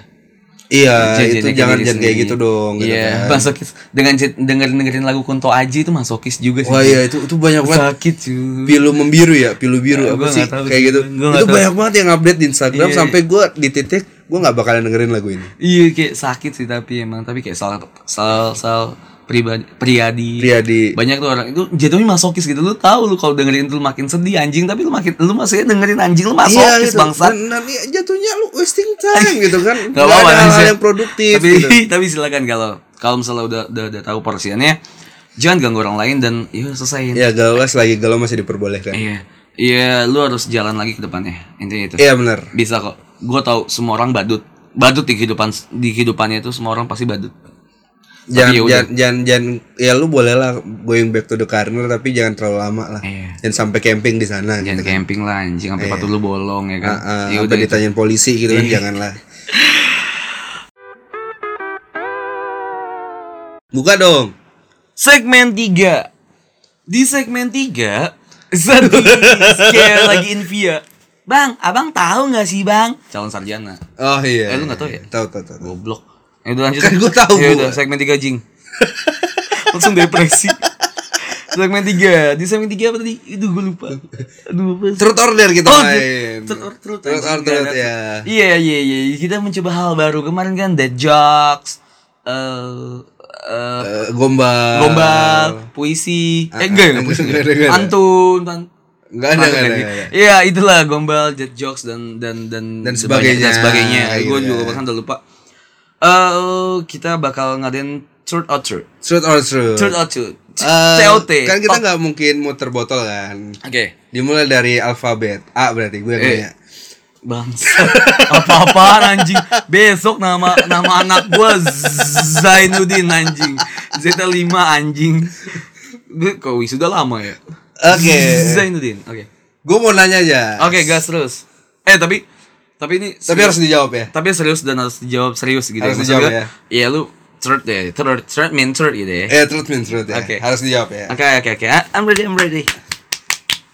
Iya, Jadi- itu jadi jangan jangan kayak gitu dong. gitu Iya kan. masokis. Dengan j- dengerin dengerin lagu Kunto Aji itu masokis juga sih. Wah iya itu itu banyak banget. Sakit cuy pilu membiru ya, pilu biru Eh, apa sih? tahu kayak gitu. gua Itu tahu. banyak banget yang update di Instagram Iya. sampai gue di titik gue nggak bakalan dengerin lagu ini. Iya kayak sakit sih tapi emang Tapi kayak salah Salah Salah pribadi Priyadi Priyadi. banyak tuh orang itu jatuhnya masokis gitu lu tahu lu kalau dengerin lu makin sedih anjing tapi lu makin lu masih dengerin anjing lu masokis Iya gitu. bangsat Dan nanti jatuhnya lu wasting time gitu kan. Gak apa-apa ada hal Anjing. yang produktif tapi gitu. tapi silakan kalau kalau misalnya udah udah, udah tahu porsiannya jangan ganggu orang lain dan ya selesaiin Ya galau lagi galau masih diperbolehkan. iya iya lu harus jalan lagi ke depannya intinya itu Iya benar. bisa kok gue tahu semua orang badut badut di kehidupan di kehidupannya itu semua orang pasti badut Jangan, ya jangan, jangan, jangan, ya lu boleh lah going back to the corner tapi jangan terlalu lama lah. Iya. Jangan sampai camping di sana. jangan camping lah anjing sampai patu lu bolong ya kan Ah, ah, ya udah itu. ditanyain polisi gitu Iya. kan jangan lah. Buka dong. segmen 3 di segmen 3 saat kayak lagi Invia Bang, abang tahu nggak sih bang? Calon sarjana. Oh iya. Eh, lu nggak tahu ya? Tahu tahu tahu. Goblok. Ya udah lanjut. Kan gua tahu, Ya gua. udah segmen 3 jing. Langsung depresi. segmen 3. Di segmen 3 apa tadi? Itu gue lupa. Aduh, apa sih? Truth order kita Oh, main. Truth or- truth, order ya. Iya, iya, iya. Kita mencoba hal baru. Kemarin kan dead jokes. Eh eh, Eh, gombal. gombal, puisi. Eh, enggak, enggak puisi. Nggak ada. Antun, Enggak ada enggak ada. Iya, itulah gombal, dead jokes dan dan dan Dan sebagainya. Dan sebagainya. Gitu Gue juga bahkan udah lupa. Eh, kita bakal ngadain truth or truth. Truth or truth. Truth or truth. Eh, TOT. Kan kita Oh, nggak mungkin muter botol kan. Oke. Dimulai dari alfabet A berarti gue Eh. nanya. Bangsa. Apa-apaan anjing. Besok nama nama anak gua Zainuddin anjing. Z5 anjing. Gue kok wisuda lama ya? Oke. Zainuddin. Oke. Gue mau nanya aja. Oke, gas terus. Eh, tapi tapi ini Tapi serius. harus dijawab ya. tapi serius dan harus dijawab serius gitu. Harus Maksud dijawab ya. Iya, lu third ya. Third, third mean third gitu ya. Eh truth mean truth ya. Oke. Harus dijawab ya. Oke, oke, oke. Ah, I'm ready, I'm ready.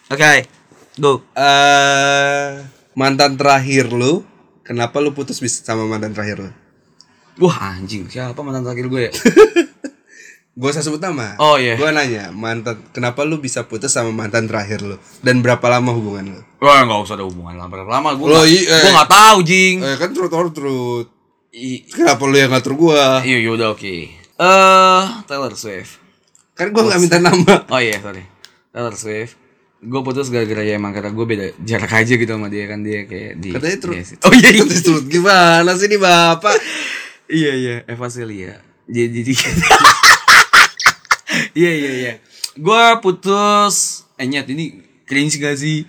Oke. Go. Eh mantan terakhir lu, kenapa lu putus bis sama mantan terakhir lu? Wah, anjing. Siapa mantan terakhir gue ya? Gue usah sebut nama. Oh, iya. Gue nanya, mantan kenapa lu bisa putus sama mantan terakhir lu? Dan berapa lama hubungan lu? Wah, enggak usah ada hubungan lama lama gue. Loh, nggak- i- eh. Gue enggak tahu, jing. Eh kan truth or truth. I- Kenapa lu yang ngatur gua? Iya, yaudah oke. Eh, Taylor Swift. Kan gua nggak minta nama. Oh iya, sorry. Taylor Swift. Gue putus gara-gara ya emang karena gue beda jarak aja gitu sama dia kan dia kayak di Katanya truth. Iya. Oh iya iya. Truth. Gimana sih nih bapak? iya iya Eva Celia. Jadi jadi Iya iya iya. Gue putus eh nyet ini cringe gak sih?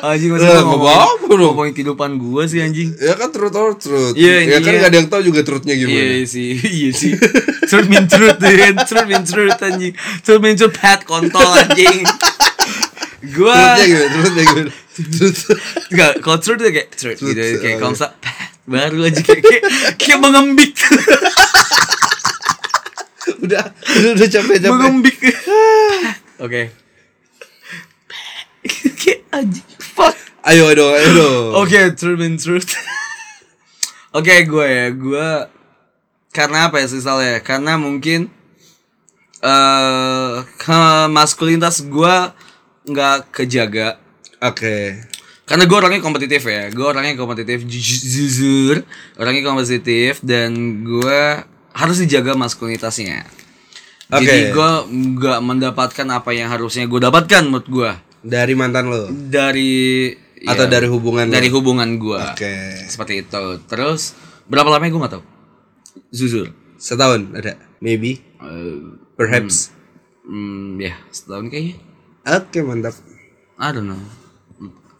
anjing Eh, masa gua nggak ngomongin, apa-apa dong. ngomongin kehidupan gue sih anjing. Ya kan truth or truth. Iya, ya kan iya. gak ada yang tahu juga truthnya gimana. Iya sih, iya sih. Truth mean truth deh, truth mean truth anjing. Truth mean truth pat kontol anjing. Gua Truthnya gimana? Truthnya gimana? Truth. Enggak, kalau truth kayak truth, Truth, gitu kayak kalau iya. baru aja kayak kayak, kayak mengembik. udah, udah, udah capek capek. mengembik. Oke. Kayak anjing. Fuck. Ayo dong, ayo dong. Oke, truth mean truth. Oke, gue ya, gue karena apa ya misalnya? Karena mungkin eh ke maskulinitas gue nggak kejaga. Oke. Karena gue orangnya kompetitif ya, gue orangnya kompetitif ju- jujur, orangnya kompetitif dan gue harus dijaga maskulinitasnya. Oke. Jadi gue nggak mendapatkan apa yang harusnya gue dapatkan menurut gue Dari mantan lo dari atau ya, dari hubungan lo? dari hubungan gue. Oke. Seperti itu. Terus berapa lama gue nggak tahu. Jujur. Setahun ada? Maybe, Eh, perhaps. hmm, ya setahun kayaknya. Oke, mantap. I don't know.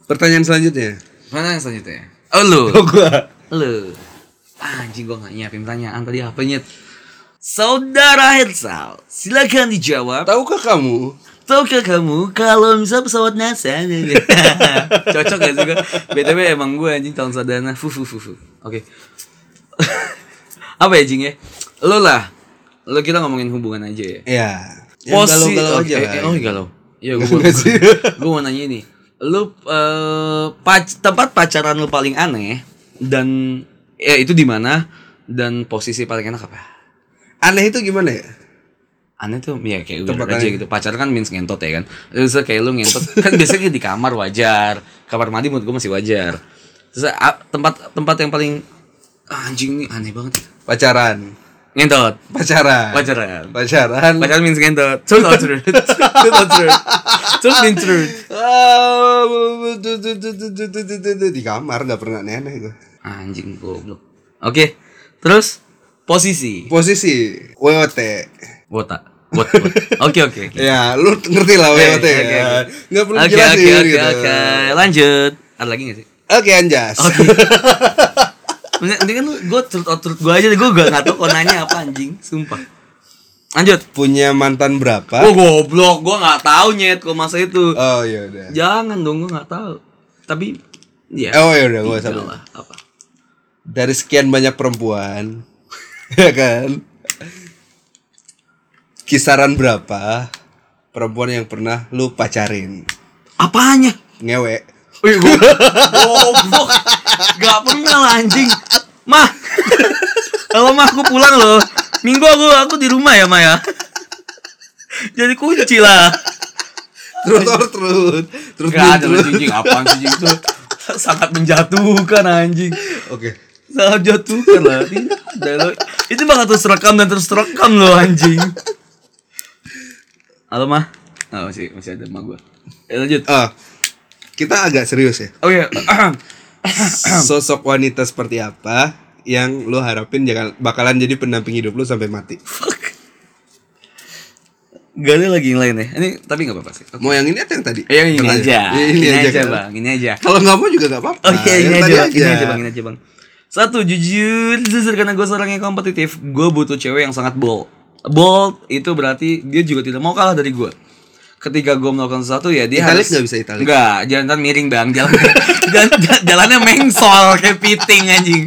Pertanyaan selanjutnya. Yang selanjutnya? Oh lu. Oh, gua. Lu. Anjing gua gak nyiapin pertanyaan tadi apa nyet? Saudara Hersal, silakan dijawab. Tahukah kamu? Tahukah kamu kalau misal pesawat NASA Cocok gak sih gue? BTW emang gue anjing tahun sadana Fuh fuh fuh fuh Oke Apa ya jing ya? Lo lah Lo kita ngomongin hubungan aja ya Ya. Yang Posi galau-galau oke, aja eh, lah. Oh galau Ya gue mau, gue mau nanya ini Lu eh, pac- tempat pacaran lu paling aneh Dan ya itu di mana dan posisi paling enak apa aneh itu gimana ya aneh tuh ya kayak udah aja gitu pacar kan means ngentot ya kan terus kayak lu ngentot kan biasanya di kamar wajar kamar mandi menurut gue masih wajar terus tempat tempat yang paling anjing nih aneh banget pacaran ngentot pacaran pacaran pacaran pacaran means ngentot truth or truth truth or truth truth means truth di kamar nggak pernah aneh-aneh gue anjing goblok oke terus posisi Posisi WOT. wota wot oke oke Ya, lu ngerti lah WOT oke, ya. oke. Nggak perlu oke jelasin oke oke gitu. oke lanjut ada lagi gak sih Oke, Anjas. Oke. Ini kan gue truth or truth gue aja, gue gak nggak tahu kok nanya apa anjing, sumpah. Lanjut. Punya mantan berapa? Oh goblok, gue nggak tahu nyet kok masa itu. Oh, iya udah. Jangan dong, gue nggak tahu. Tapi, ya. Oh, ya udah, salah. lah, apa? Dari sekian banyak perempuan, ya kan? Kisaran berapa perempuan yang pernah lu pacarin? Apanya? Ngewe. Wih, goblok. Gak pernah lah anjing. Mah. Kalau mah aku pulang loh. Minggu aku aku di rumah ya, Maya. Jadi kunci lah. Terus terus terus terus Gak ada anjing, apaan sih anjing itu sangat menjatuhkan anjing. Oke. Sangat jatuhkan lah. Tidak. Itu bakal terus rekam dan terus rekam loh anjing. Halo mah? Oh, masih masih ada mah gua. Ya, lanjut. Ah, kita agak serius ya. Oh iya. Sosok wanita seperti apa yang lu harapin jangan bakalan jadi pendamping hidup lu sampai mati? Fuck. Gak ada lagi yang lain ya. Ini tapi nggak apa-apa sih. Oke. Mau yang ini atau yang tadi? Eh, yang ini Yang aja. tadi. Ini, aja, kan? bang. Ini aja. Kalau nggak mau juga nggak apa-apa. Oke, ini Yang aja, tadi bang. ini aja bang, ini aja bang. Satu, jujur, jujur karena gue seorang yang kompetitif, gue butuh cewek yang sangat bold. Bold itu berarti dia juga tidak mau kalah dari gue. Ketika gue melakukan sesuatu ya dia Italik harus nggak bisa italik? Nggak, jalan miring bang, jalan, jalan jalannya mengsol kayak piting anjing,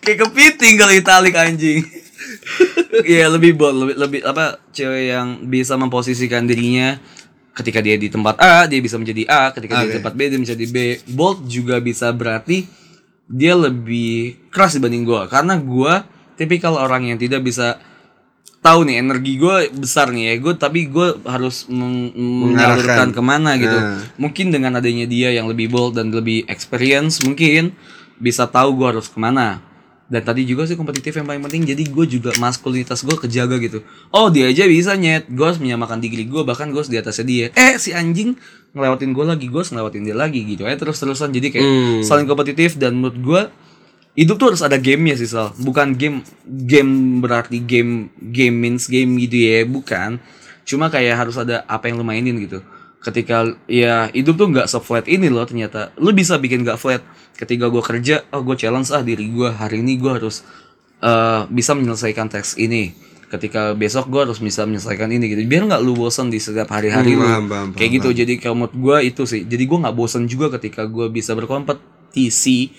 kayak kepiting kalau italik anjing. Iya lebih bold, lebih, lebih apa cewek yang bisa memposisikan dirinya ketika dia di tempat A dia bisa menjadi A, ketika dia di tempat B dia menjadi B. Bold juga bisa berarti dia lebih keras dibanding gua. Karena gua tipikal orang yang tidak bisa tahu nih energi gue besar nih ya. Gue tapi gue harus meng- menyalurkan ke mana gitu. Nah. mungkin dengan adanya dia yang lebih bold dan lebih experience mungkin bisa tahu gue harus ke mana dan tadi juga sih kompetitif yang paling penting jadi gue juga maskulinitas gue kejaga gitu. Oh dia aja bisa nyet. Gue harus menyamakan diri gue bahkan gue harus di atasnya dia. Eh si anjing ngelewatin gue lagi gue ngelewatin dia lagi gitu. Ya terus terusan jadi kayak Hmm. saling kompetitif dan menurut gue hidup tuh harus ada gamenya sih Sal. Bukan game game berarti game game means game gitu ya bukan. Cuma kayak harus ada apa yang lu mainin gitu ketika ya hidup tuh nggak se-flat ini loh ternyata. Lu bisa bikin gak flat. Ketika gue kerja oh gue challenge ah diri gue hari ini gue harus eh, bisa menyelesaikan teks ini. Ketika besok gue harus bisa menyelesaikan ini gitu. Biar nggak lu bosan di setiap hari-hari Hmm, lu. paham, paham, kayak gitu. jadi kalau menurut gue itu sih. Jadi gue nggak bosan juga ketika gue bisa berkompetisi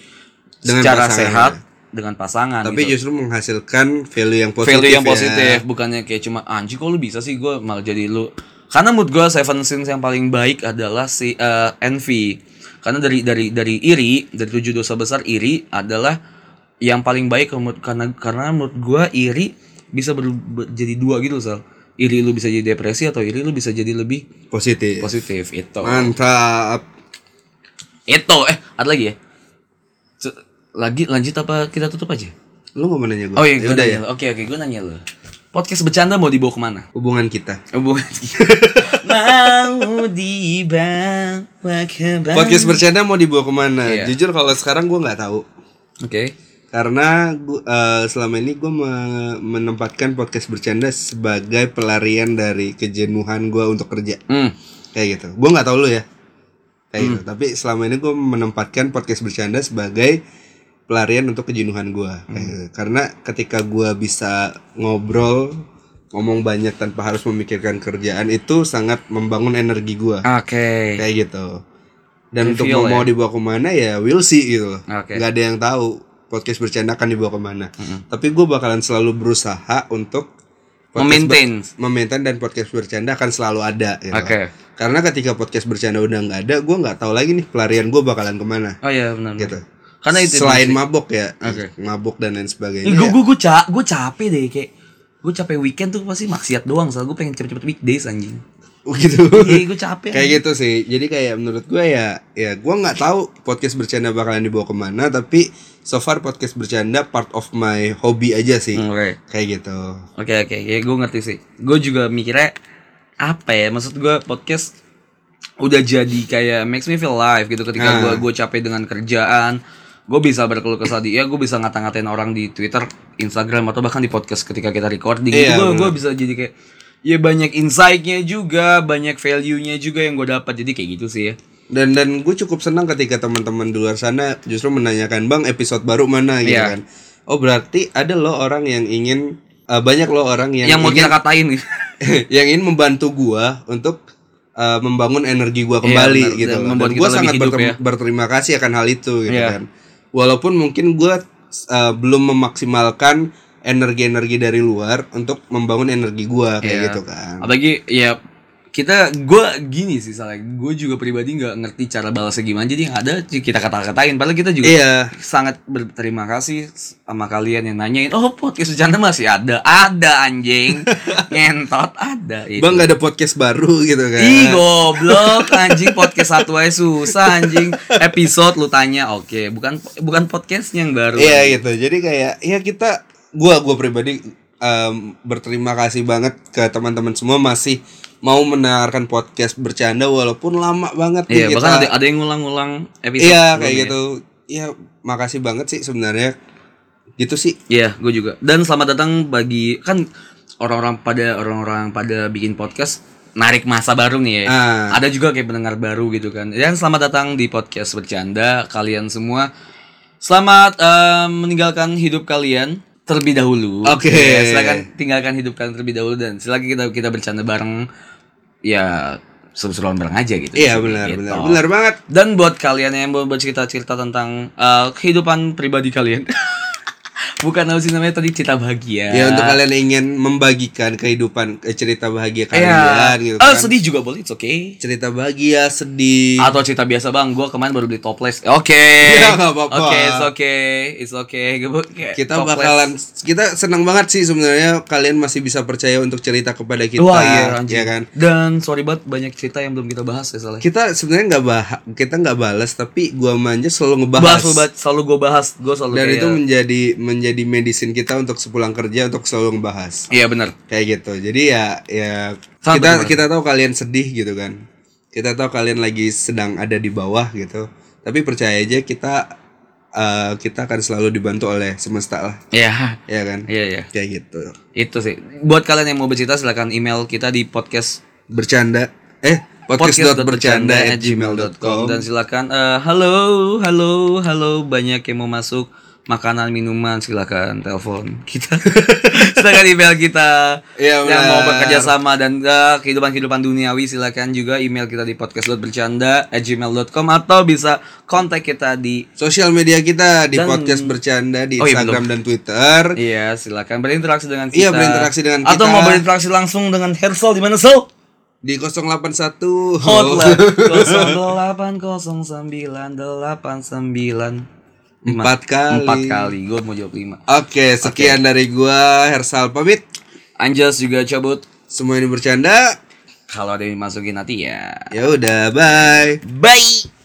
Dengan secara pasangan, sehat dengan pasangan Tapi gitu. justru menghasilkan value yang positif. value yang ya. positif. Bukannya kayak cuma anjing kok lu bisa sih? Gue malah jadi lu karena mood gue seven sins yang paling baik adalah si eh, envy karena dari dari dari iri dari tujuh dosa besar iri adalah yang paling baik karena karena menurut gue iri bisa ber, ber- jadi dua gitu sal iri lu bisa jadi depresi atau iri lu bisa jadi lebih Positif. positif itu Mantap. itu eh ada lagi ya lagi lanjut apa kita tutup aja Lu nggak mau nanya gue? Oh iya, gue udah ya. Oke oke, gue nanya lo. Podcast bercanda mau dibawa ke mana Hubungan kita. hubungan mau dibawa ke Podcast bercanda mau dibawa ke mana? Iya. Jujur kalau sekarang gue nggak tahu. oke Karena gua, eh, selama ini gue menempatkan podcast bercanda sebagai pelarian dari kejenuhan gue untuk kerja. hmm. Kayak gitu. Gue nggak tahu lu ya. Kayak gitu. Tapi selama ini gue menempatkan podcast bercanda sebagai pelarian untuk kejenuhan gue. Karena ketika gue bisa ngobrol, ngomong banyak tanpa harus memikirkan kerjaan itu sangat membangun energi gue. oke Kayak gitu. Dan untuk Feel mau, ya? dibawa ke mana ya we'll see gitu. Oke. Nggak ada yang tahu podcast bercanda akan dibawa ke mana. Tapi gue bakalan selalu berusaha untuk Memaintain. memaintain dan podcast bercanda akan selalu ada. Gitu. Oke. Karena ketika podcast bercanda udah nggak ada, gue nggak tahu lagi nih pelarian gue bakalan ke mana. oh iya benar Gitu. Karena itu Selain mabok ya, Oke. mabok dan lain sebagainya. gue gue gue ca gue capek deh kayak gue capek weekend tuh pasti maksiat doang soalnya gue pengen cepet-cepet weekdays anjing gitu. iya gue capek kayak gitu sih jadi kayak menurut gue ya ya gue nggak tahu podcast bercanda bakalan dibawa ke mana tapi so far podcast bercanda part of my hobby aja sih oke kayak gitu Oke oke, ya gue ngerti sih. Gue juga mikirnya apa ya? Maksud gue podcast udah jadi kayak makes me feel alive gitu ketika Nah. gue gue capek dengan kerjaan, gue bisa berkeluh kesah di ya gue bisa ngata-ngatain orang di Twitter, Instagram atau bahkan di podcast ketika kita recording. Iya, itu gue gue bisa jadi kayak ya banyak insight-nya juga, banyak value-nya juga yang gue dapat. Jadi kayak gitu sih ya. dan dan gue cukup senang ketika teman-teman di luar sana justru menanyakan bang episode baru mana gitu Iya. kan oh berarti ada loh orang yang ingin eh, banyak loh orang yang, Yang, mau kita katain yang ingin membantu gua untuk uh, membangun energi gua kembali benar. gitu Dan loh. membuat Dan gua lebih sangat hidup berterima, ya. berterima kasih akan hal itu gitu Iya. kan. Walaupun mungkin gua uh, belum memaksimalkan energi-energi dari luar untuk membangun energi gua kayak Iya. gitu kan. Apalagi ya kita gue gini sih salah gue juga pribadi nggak ngerti cara balasnya gimana jadi yang ada kita kata-katain padahal kita juga Iya. sangat berterima kasih sama kalian yang nanyain oh podcast bercanda masih ada ada anjing ngentot ada itu. Bang gak ada podcast baru gitu kan. Ih goblok anjing podcast satu aja susah anjing episode lu tanya oke bukan bukan podcastnya yang baru Iya gitu. Jadi kayak ya kita gua gua pribadi em, berterima kasih banget ke teman-teman semua masih mau mendengarkan podcast bercanda walaupun lama banget nih Iya, kita. bahkan ada, ada yang ngulang-ngulang episode Iya kayak gitu. Iya makasih banget sih sebenarnya. Gitu sih. Iya, gue juga. Dan selamat datang bagi kan orang-orang pada orang-orang pada bikin podcast narik masa baru nih ya. Ah. Ada juga kayak pendengar baru gitu kan. Dan selamat datang di podcast bercanda kalian semua. Selamat eh, meninggalkan hidup kalian terlebih dahulu. Oke. Ya, silakan tinggalkan hidup kalian terlebih dahulu dan silakan kita kita bercanda bareng. Ya seru-seruan bareng aja gitu. Iya Gitu. benar benar benar banget. Dan buat kalian yang mau bercerita-cerita tentang eh, kehidupan pribadi kalian. Bukan sih namanya tadi cerita bahagia. Ya untuk kalian yang ingin membagikan kehidupan eh, cerita bahagia Iya. kalian gitu Ah, kan. sedih juga boleh, it's okay. Cerita bahagia, sedih. Atau cerita biasa bang, gue kemarin baru beli toples. Oke. Ya, nggak apa-apa. Oke, it's okay, it's okay. Gua kayak kita toples. bakalan kita senang banget sih sebenarnya kalian masih bisa percaya untuk cerita kepada kita Wah iya anjing. ya kan Dan sorry banget banyak cerita yang belum kita bahas ya salah. kita sebenarnya nggak bah kita nggak balas tapi gua manja selalu ngebahas bahas- selalu gue bahas, gue selalu dan kayak, itu menjadi menjadi medicine kita untuk sepulang kerja untuk selalu ngebahas Iya benar. kayak gitu jadi ya ya Sangat kita benar. kita tahu kalian sedih gitu kan kita tahu kalian lagi sedang ada di bawah gitu tapi percaya aja kita eh, kita akan selalu dibantu oleh semesta lah Iya. ya kan Iya iya. kayak gitu Itu sih. Buat kalian yang mau bercerita silakan email kita di podcast bercanda eh podcast.bercanda at gmail.com dan silakan eh, halo halo halo banyak yang mau masuk makanan minuman silakan telepon kita. Silakan email kita Iya, yang mau bekerja sama dan eh, kehidupan kehidupan duniawi silakan juga email kita di podcast.bercanda at gmail.com atau bisa kontak kita di sosial media kita di Dan- podcast bercanda di Oh, iya, Instagram dan Twitter. Iya silakan berinteraksi dengan kita. Iya, berinteraksi dengan atau kita. mau berinteraksi langsung dengan Hersal di mana Sel? di 081 Hotline. 080989 Empat kali. Empat kali Gue mau jawab lima Oke, sekian dari gua Hersal pamit. Anjas juga cabut Semua ini bercanda. Kalau ada yang masukin nanti ya Ya udah, bye. Bye